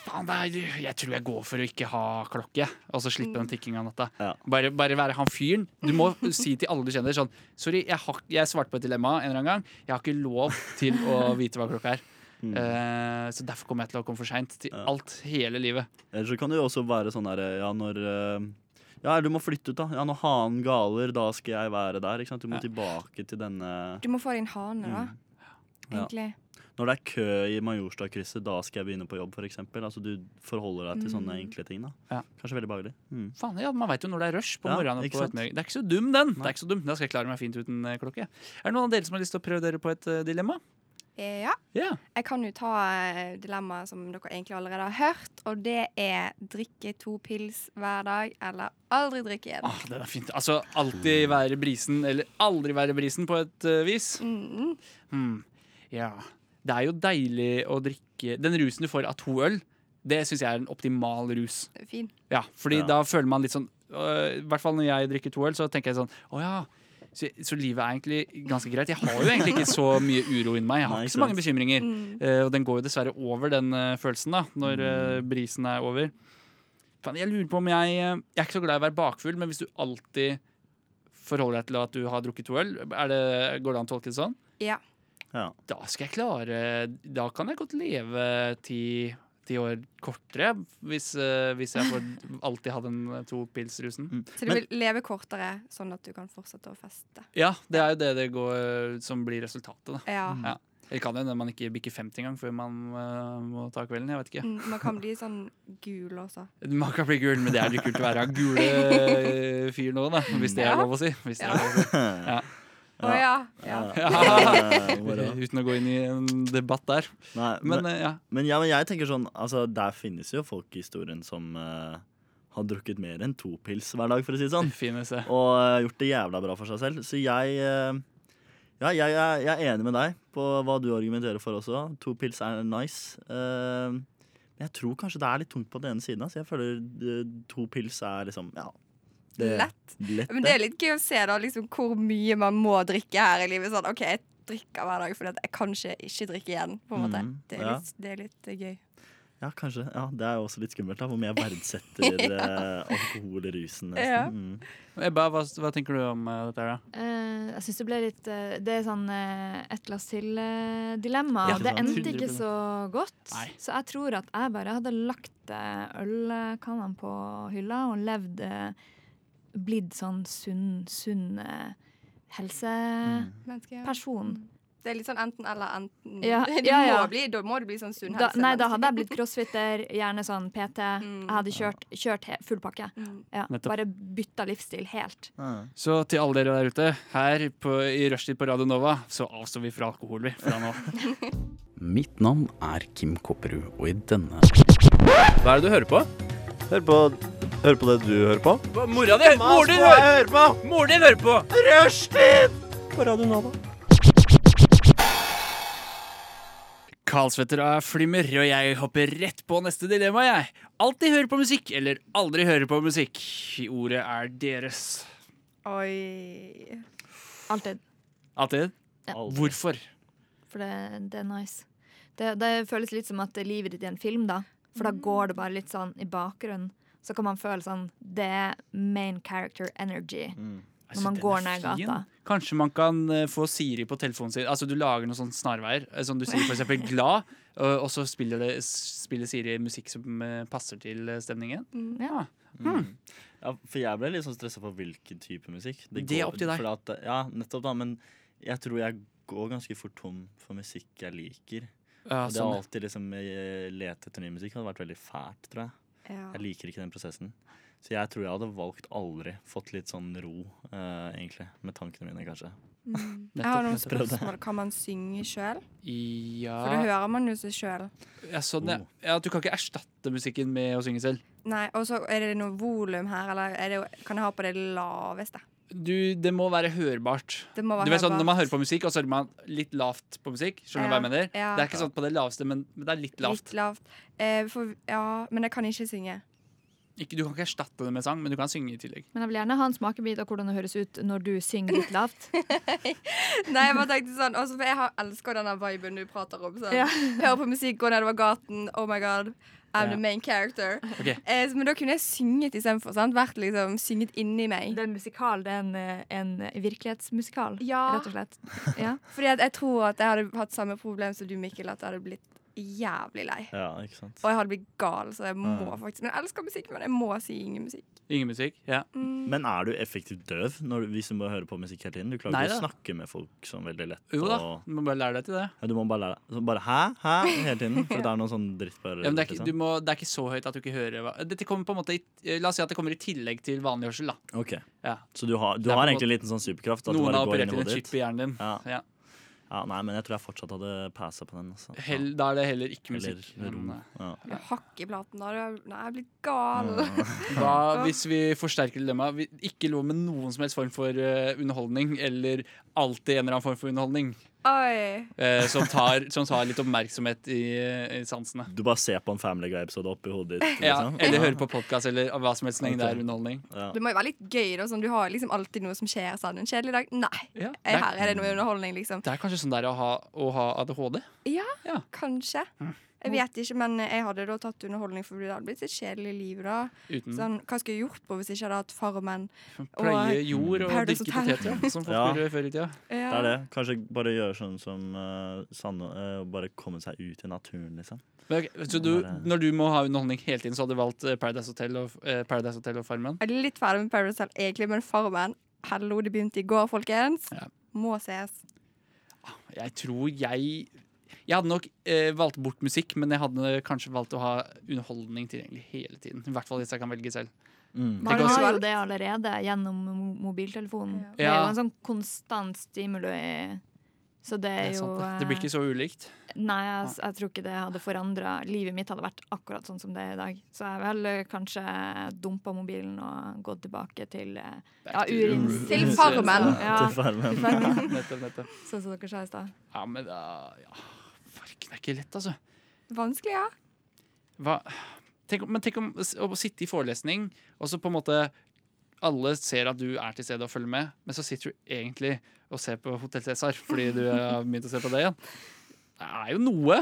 Faen, jeg tror jeg går for å ikke ha klokke. Og så slippe den tikkinga av natta. Ja. Bare, bare være han fyren. Du må [laughs] si til alle du kjenner sånn Sorry, jeg, har, jeg svarte på et dilemma en eller annen gang. Jeg har ikke lov til å vite hva klokka er. Mm. Eh, så derfor kommer jeg til å komme for seint til Ja. alt hele livet. Eller så kan det jo også være sånn der Ja, når eh, Ja, du må flytte ut, da. Ja, når hanen galer, da skal jeg være der. Ikke sant? Du må Ja. tilbake til denne Du må få inn hane, da. Mm. Ja. Når det er kø i Majorstadkrysset, da skal jeg begynne på jobb, f.eks. Altså, du forholder deg til sånne Mm. enkle ting. da Ja. Kanskje veldig behagelig. Mm. Faen, ja, Man veit jo når det er rush på Ja, morgenen. ikke på? Det er ikke så dum, den. Det er ikke så dum. Da skal jeg klare meg fint uten eh, klokke. Er det noen av dere som har lyst til å prøve dere på et dilemma? Eh, Ja. Yeah. Jeg kan jo ta eh, dilemmaet som dere egentlig allerede har hørt, og det er drikke to pils hver dag eller aldri drikke igjen. Ah, det er fint. Altså alltid være brisen, eller aldri være brisen, på et uh, vis. Mm. Hmm. Ja. Det er jo deilig å drikke Den rusen du får av to øl, det syns jeg er en optimal rus. Det er Fin. Ja, fordi Ja. da føler man litt sånn øh, I hvert fall når jeg drikker to øl, så tenker jeg sånn Å ja. Så, så livet er egentlig ganske greit. Jeg har jo egentlig ikke så mye uro inni meg. Jeg har Nei, ikke så mange bekymringer. Mm. Uh, og den går jo dessverre over, den uh, følelsen, da, når uh, brisen er over. Jeg lurer på om jeg Jeg er ikke så glad i å være bakfull, men hvis du alltid forholder deg til at du har drukket to øl, er det, går det an å tolke det sånn? Ja. Ja. Da skal jeg klare Da kan jeg godt leve ti, ti år kortere, hvis, eh, hvis jeg får [laughs] alltid hadde den eh, to pils-rusen. Så du vil leve kortere, sånn at du kan fortsette å feste. Ja, det er jo det det går som blir resultatet, da. Ja. Ja. Det kan hende man ikke bikker 50 engang før man uh, må ta kvelden. Jeg vet ikke. Mm, Man kan bli sånn gul også. [laughs] Man kan bli gul, men det er litt kult å være gule [laughs] fyr nå, da. Hvis det er lov å si. Hvis det er lov å si. Ja. Å ja. ja. [laughs] Uten å gå inn i en debatt der. Nei, Men men, eh, ja. men, ja, men jeg tenker sånn Altså, der finnes jo folk i historien som uh, har drukket mer enn to pils hver dag, for å si det sånn. [laughs] Finnes det. Og uh, gjort det jævla bra for seg selv. Så jeg uh, Ja, jeg, jeg er enig med deg på hva du argumenterer for også. To pils er nice. Uh, men jeg tror kanskje det er litt tungt på den ene siden. Så Jeg føler uh, to pils er liksom Ja. Det, Lett. lett Men det er litt gøy å se da, liksom, hvor mye man må drikke her i livet. Sånn, OK, jeg drikker hver dag fordi jeg kanskje ikke drikker igjen. på en måte. Mm, Det er ja. litt, det er litt eh, gøy. Ja, kanskje. Ja, Det er jo også litt skummelt, da, hvor mye jeg verdsetter [laughs] ja. alkohol i rusen. nesten. Ja. Mm. Ebba, hva, hva tenker du om uh, dette her, da? Uh, jeg syns det ble litt uh, Det er sånn et glass til-dilemma. Ja, det endte ikke så godt. Nei. Så jeg tror at jeg bare hadde lagt ølkannene på hylla og levd eh, Blitt sånn sunn, sunn eh, Menneske, ja. Det er litt sånn enten-eller. Enten. Ja, [laughs] ja, ja. Må bli, da må det bli sånn sunn Da, helse. nei, da hadde jeg blitt crossfitter, gjerne sånn PT. Mm. Jeg hadde kjørt, kjørt he full pakke. Ja, bare bytta livsstil helt. Så til alle dere der ute, her på, i rushtid på Radio Nova, så avstår vi fra alkohol, vi, fra nå. [laughs] Mitt navn er Kim Kopperud, og i denne Hva er det du hører på? Hør på, hør på det du hører på. Mora di! Moren din hører på! Moren din hører på! Rushtid på Radio Nova. Karlsvetter og flimmer, og jeg hopper rett på neste dilemma, jeg. Alltid høre på musikk, eller aldri høre på musikk. Ordet er deres. Oi. Alltid. Alltid? Ja. Hvorfor? For det, det er nice. Det, det føles litt som at livet ditt er en film, da. For da går det bare litt sånn i bakgrunnen. Så kan man føle sånn Det er main character energy når man går ned gata. Kanskje man kan eh, få Siri på telefonen sin. Altså Du lager noen sånne snarveier. eh, Som du sier eksempel [laughs] 'glad', og, så spiller, det, spiller Siri musikk som eh, passer til stemningen. stemningen. Ja. Mm. Ja, for jeg ble litt sånn stressa på hvilken type musikk. Det er opp til deg. At, ja, nettopp da, men jeg tror jeg går ganske fort tom for musikk jeg liker. Ja, det sånn, å ja. alltid liksom eh, lete etter ny musikk hadde vært veldig fælt, tror jeg. Ja. Jeg liker ikke den prosessen. Så jeg tror jeg hadde valgt aldri. Fått litt sånn ro, eh, egentlig. Med tankene mine, kanskje. Mm. [laughs] Jeg har noen nettopp. spørsmål. Kan man synge sjøl? Ja. For da hører man jo seg sjøl. Ja, sånn, ja. ja, Du kan ikke erstatte musikken med å synge selv. Nei, og så er det noe volum her, eller er det, kan jeg ha på det laveste? Du, det må være hørbart. Det må være du vet sånn, Når man hører på musikk, og så hører man litt lavt på musikk. Skjønner du hva jeg mener? ja. Det er ikke sånn på det laveste, men, men det er litt lavt. Litt lavt. Eh, for, ja, men jeg kan ikke synge. Ikke, du kan ikke erstatte det med sang, men du kan synge i tillegg. Men jeg vil gjerne ha en smakebit av hvordan det høres ut når du synger litt lavt. [laughs] Nei, jeg bare tenkte sånn også, For jeg har elsker denne viben du prater om. Sånn. Ja. Høre på musikk, gå nedover gaten. Oh my god. I'm the main character. Okay. Eh, men da kunne jeg synget istedenfor. Vært liksom synget inni meg. Det er en musikal, det er en, eh, en virkelighetsmusikal, Ja. rett og slett. [laughs] Ja. Fordi at jeg tror at jeg hadde hatt samme problem som du, Mikkel. At jeg hadde blitt jævlig lei. Ja, ikke sant? Og jeg hadde blitt gal, så jeg må Ja. faktisk Men jeg elsker musikk, men jeg må si ingen musikk. Ingen musikk? Ja. Mm. Men er du effektivt døv når, du- hvis du må høre på musikk hele tiden? Du klarer Nei ikke å snakke med folk sånn veldig lett. Jo da, og- du må bare lære deg til det. Ja, du må bare lære deg. Så bare hæ? Hæ? hele tiden. For [laughs] det er noe sånn dritt bare. Ja, men det, er ikke, du må, det er ikke så høyt at du ikke hører hva Dette kommer på en måte i, La oss si at det kommer i tillegg til vanlig hørsel. da Ok. Ja. Så du har, du har egentlig en liten sånn superkraft? At Noen har operert inn en chip i hjernen din. Ja. Ja. ja, Nei, men jeg tror jeg fortsatt hadde passa på den. Altså. Hell, da er det heller ikke Eller musikk. ro. Men, Ja. Jeg hakk i platen. Da. Nei, jeg blir blitt gal. da, [laughs] hvis vi forsterker dilemmaet? Ikke lov med noen som helst form for uh, underholdning, eller alltid en eller annen form for underholdning. Oi. eh, som, tar, som tar litt oppmerksomhet i, i sansene. Du bare ser på en Family Guy-episode oppi hodet ditt? Ja, liksom? eller hører på podkast eller hva som helst så lenge det er underholdning. Ja. Det må jo være litt gøy. da sånn, Du har liksom alltid noe som skjer. Sånn. En kjedelig dag? Nei. Ja, er, Her er det noe underholdning, liksom. Det er kanskje sånn det er å ha, å ha ADHD. Ja, kanskje. Jeg vet ikke, men jeg hadde da tatt underholdning, for det hadde blitt et kjedelig liv da. Uten- Sånn, hva skulle jeg gjort på hvis jeg ikke hadde hatt Farmen? Pleie jord og Paradise dyrke poteter, som folk Ja. gjorde før i tida. Det er det. Kanskje bare gjøre sånn som uh, Sanne, uh, og bare komme seg ut i naturen, liksom. Men, ok, så du, når du må ha underholdning hele tiden, så hadde du valgt eh, Paradise Hotel og, uh, Paradise Hotel og Farmen? Jeg er litt ferdig med Paradise Hotel, egentlig, men Farmen Hallo, det begynte i går, folkens. Må ses. Jeg tror jeg Jeg hadde nok eh, valgt bort musikk, men jeg hadde kanskje valgt å ha underholdning tilgjengelig hele tiden. I hvert fall hvis jeg kan velge selv. Mm. Man har jo det allerede gjennom mobiltelefonen. mobiltelefonen. Det er jo en sånn konstant stimuli. Så det er Det er jo sant, det. Det blir ikke så ulikt. Nei, jeg, jeg tror ikke det hadde forandra Livet mitt hadde vært akkurat sånn som det er i dag. Så jeg vil eh, kanskje dumpa mobilen og gått tilbake til eh, ja, urin. Til Farmen. [laughs] Ja, Til Farmen. til [laughs] nettopp, nettopp. Sånn som dere sa i stad. Ja, men da ja. Farken er ikke lett, altså. Vanskelig, ja. Hva? Tenk, men tenk om å sitte i forelesning, og så på en måte alle ser at du er til stede og følger med, men så sitter du egentlig og ser på Hotell Cæsar fordi du [laughs] har begynt å se på det igjen. Det er jo noe.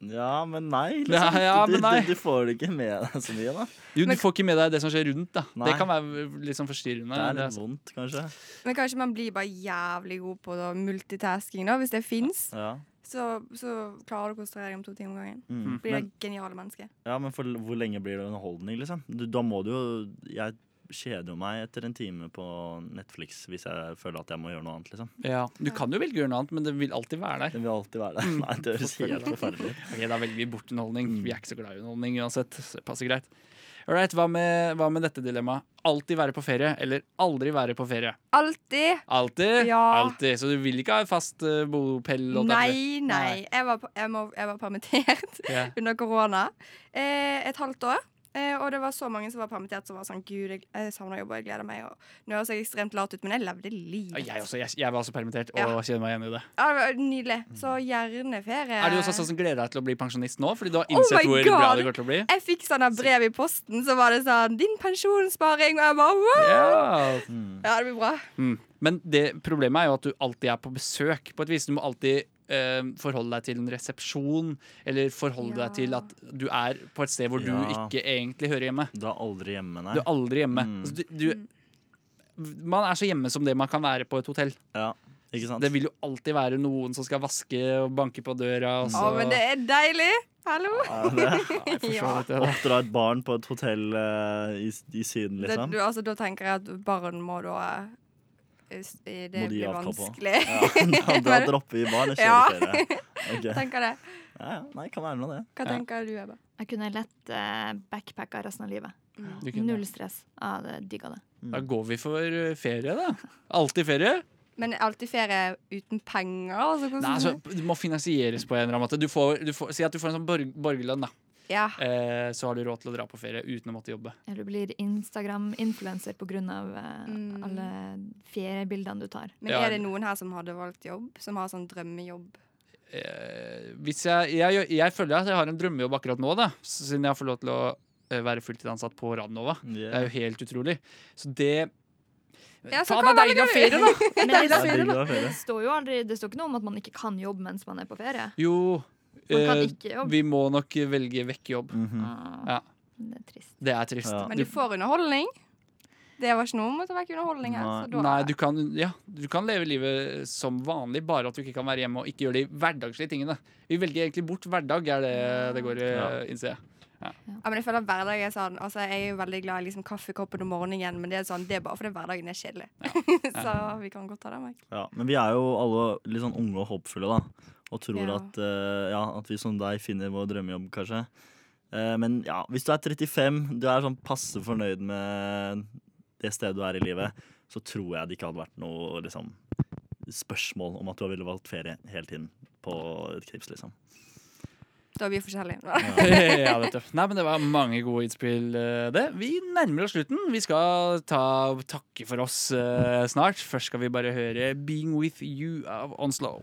Ja, men nei. [laughs] Liksom. ja, du, men nei. Du, du får det ikke med deg så mye, da. Jo, du får ikke med deg det som skjer rundt. da Nei. Det kan være litt sånn forstyrrende. Det er Det litt vondt, kanskje. Men kanskje man blir bare jævlig god på da, multitasking, da, hvis det fins. Ja. Så, så klarer du å konsentrere deg om to ting om gangen. Mm. Blir Men- det geniale mennesket. Ja, men for hvor lenge blir det underholdning, liksom? Du, da må du jo Jeg kjeder jo meg etter en time på Netflix hvis jeg føler at jeg må gjøre noe annet, liksom. Ja, Du kan jo velge å gjøre noe annet, men det vil alltid være der. Det vil alltid være der. Nei, det høres helt forferdelig ut. Ok, Da velger vi bort underholdning. Vi er ikke så glad i underholdning uansett. Det passer greit. Alright, hva, med- hva med dette dilemmaet? Alltid være på ferie eller aldri være på ferie? Alltid! Alltid? Ja. Alltid. Så du vil ikke ha fast uh, bopel? Nei, Nei, nei. Jeg var, jeg, må, jeg var permittert yeah. [laughs] under korona eh, et halvt år. Eh, og det var så mange som var permittert som var sånn Gud, jeg, jeg savner jobb og jeg gleder meg. Og nå høres jeg ekstremt lat ut, men jeg levde livet. Jeg, også, jeg, jeg var også permittert og Ja. kjenner meg igjen i det. Ja, det var nydelig. Så gjerne ferie. Er du også sånn som gleder deg til å bli pensjonist nå? Fordi du har Oh innsett oh hvor God! bra det går til å bli? Jeg fikk sånn her brev i posten, så var det sånn 'Din pensjonssparing', og jeg bare wow! Ja. Ja, det blir bra. Mm. Men det problemet er jo at du alltid er på besøk. På et vis Du må alltid forholde deg til en resepsjon, eller forholde deg til at du er på et sted hvor du ikke egentlig hører hjemme. Du er aldri hjemme, nei. Du er aldri hjemme. Mm. Altså, du, du, man er så hjemme som det man kan være på et hotell. Ja, ikke sant? Det vil jo alltid være noen som skal vaske og banke på døra. Og så. Å, men det er deilig! Hallo! Ja, det. [laughs] Ja. Oppdra et barn på et hotell uh, i, i Syden, Det, liksom. du, altså, da tenker jeg at barn må da eh, eh, Det de blir vanskelig. Ja, [laughs] [laughs] da, har dropper vi barn og Ja. kjører ferie. [laughs] Ok. tenker det. Ja, ja. Nei, kan være noe, det. Hva Ja. tenker du, Ebba? Jeg kunne lett uh, backpacka resten av livet. Mm. Null stress. Ja, det digga det. Da går vi for eh, ferie, da. Alltid ferie. Men alltid ferie uten penger? Altså, Nei, altså, det må finansieres på en eller annen måte. Du får, du får, si at du får en sånn borg, borgerlønn, da. Ja. Eh, så har du råd til å dra på ferie uten å måtte jobbe. Eller du blir Instagram-influenser pga. Uh, alle feriebildene du tar. Men Ja. er det noen her som hadde valgt jobb? Som har sånn drømmejobb? Eh, hvis jeg, jeg, jeg føler at jeg har en drømmejobb akkurat nå, da. Siden jeg får lov til å eh, være fulltidsansatt på Radnova. Det er jo helt utrolig. Så det Ja, så [laughs] det er deilig å ha ferie, da! Men det, det, det, står jo aldri, det står ikke noe om at man ikke kan jobbe mens man er på ferie. Jo, eh, vi må nok velge vekk jobb. Ah, Ja, det er trist. det er trist. Men du får underholdning? Det var ikke noe om å ta vekk underholdning her. Så da, Nei, du kan, ja, du kan leve livet som vanlig, bare at du ikke kan være hjemme og ikke gjøre de hverdagslige tingene. Vi velger egentlig bort hverdag, er det det går i, Ja. innser jeg. Ja. Ja, men jeg føler at hverdag er sånn Altså, jeg er jo veldig glad i liksom kaffekoppen om morgenen, men det er sånn, det er bare fordi hverdagen er kjedelig. [laughs] så vi kan godt ta den vekk. Ja, men vi er jo alle litt sånn unge og håpfulle, da. Og tror Ja. at, eh, ja, at vi som deg finner vår drømmejobb, kanskje. Eh, men ja, hvis du er 35, du er sånn passe fornøyd med det stedet du er i livet, så tror jeg det ikke hadde vært noe liksom, spørsmål om at du ville valgt ferie hele tiden på et knips, liksom. Da er vi forskjellige. [laughs] [laughs] ja, vet du. Nei, men Det var mange gode innspill, eh, det. Vi nærmer oss slutten. Vi skal ta takke for oss uh, snart. Først skal vi bare høre 'Being With You' av Onslow.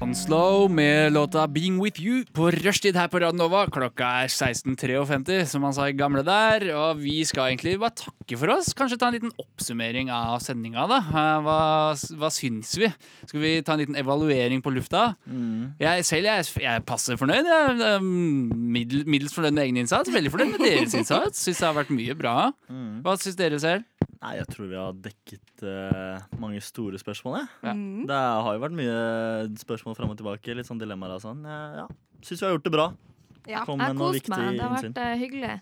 Onslow med låta 'Being With You' på rushtid her på Radio Nova. Klokka er 16.53, som han sa i gamle der. Og vi skal egentlig bare takke for oss. Kanskje ta en liten oppsummering av sendinga, da. Eh, Hva, hva syns vi? Skal vi ta en liten evaluering på lufta? Jeg selv jeg, jeg er passe fornøyd. Jeg er middels fornøyd med egen innsats. Veldig fornøyd med deres innsats. Syns det har vært mye bra. Hva syns dere selv? Nei, jeg tror vi har dekket uh, mange store spørsmål. Ja. Mm. Det har jo vært mye spørsmål fram og tilbake, litt sånn dilemmaer og sånn. Ja, syns vi har gjort det bra. Ja. Jeg har kost meg. Det har innsyn. vært uh, hyggelig.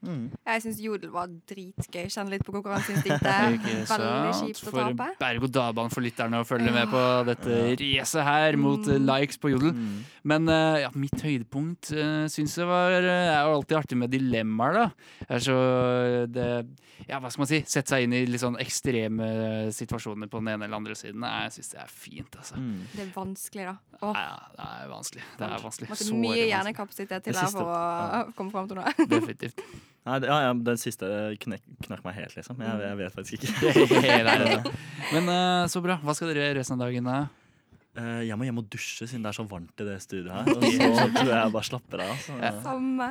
Mm. Jeg syns jodel var dritgøy. Kjenne litt på konkurranseinstinktet. [laughs] Veldig kjipt å For tape. berg-og-dal-bane for lytterne å følge med på dette racet her mot Mm. eh, likes på Jodel. Men eh, ja, mitt høydepunkt uh, syns jeg var eh, Det er jo alltid artig med dilemmaer, da. Er så det, Ja, hva skal man si? Sette seg inn i litt sånn ekstreme situasjoner på den ene eller andre siden. Jeg syns det er fint, altså. Det er vanskelig, da. Åh. Ja, det er vanskelig. Det er vanskelig. Måtte mye hjernekapasitet til der for å ja. komme fram til noe. Definitivt. Nei, det, ja, ja, den siste knek, knakk meg helt, liksom. Jeg, jeg vet faktisk ikke. [laughs] [laughs] Men uh, så bra. Hva skal dere gjøre resten av dagen? da? Uh, jeg må hjem og dusje siden det er så varmt i det studioet her. [laughs] Og så tror jeg jeg bare slapper av. Så. Samme.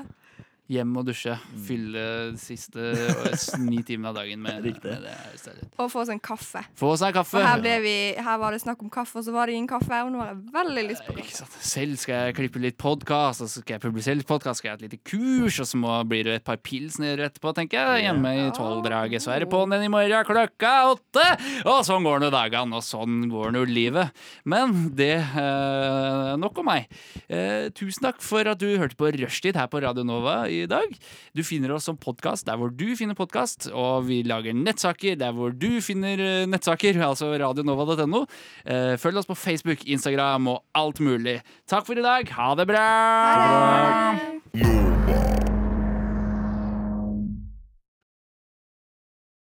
Hjem og dusje. Mm. Fylle de siste eh, ni timene av dagen med, med det. Her. Og få oss en kaffe. Få seg kaffe. Her, ble vi, her var det snakk om kaffe, og så var det ingen kaffe. Og nå har jeg veldig lyst på kaffe. Selv skal jeg klippe litt podkast, og så skal jeg publisere litt podkast, skal jeg ha et lite kurs, og så må, blir det et par pilsner etterpå, tenker jeg. Hjemme i tolvdraget. Så er det på'n igjen i morgen klokka åtte! Og sånn går nå dagene, og sånn går nå livet. Men det eh, Nok om meg. Eh, tusen takk for at du hørte på Rushtid her på Radio Nova i dag. Du finner oss som podkast der hvor du finner podkast, og vi lager nettsaker der hvor du finner eh, nettsaker, [laughs] altså radionova.no. Eh, følg oss på Facebook, Instagram og alt mulig. Takk for i dag. Ha det bra! Ha det.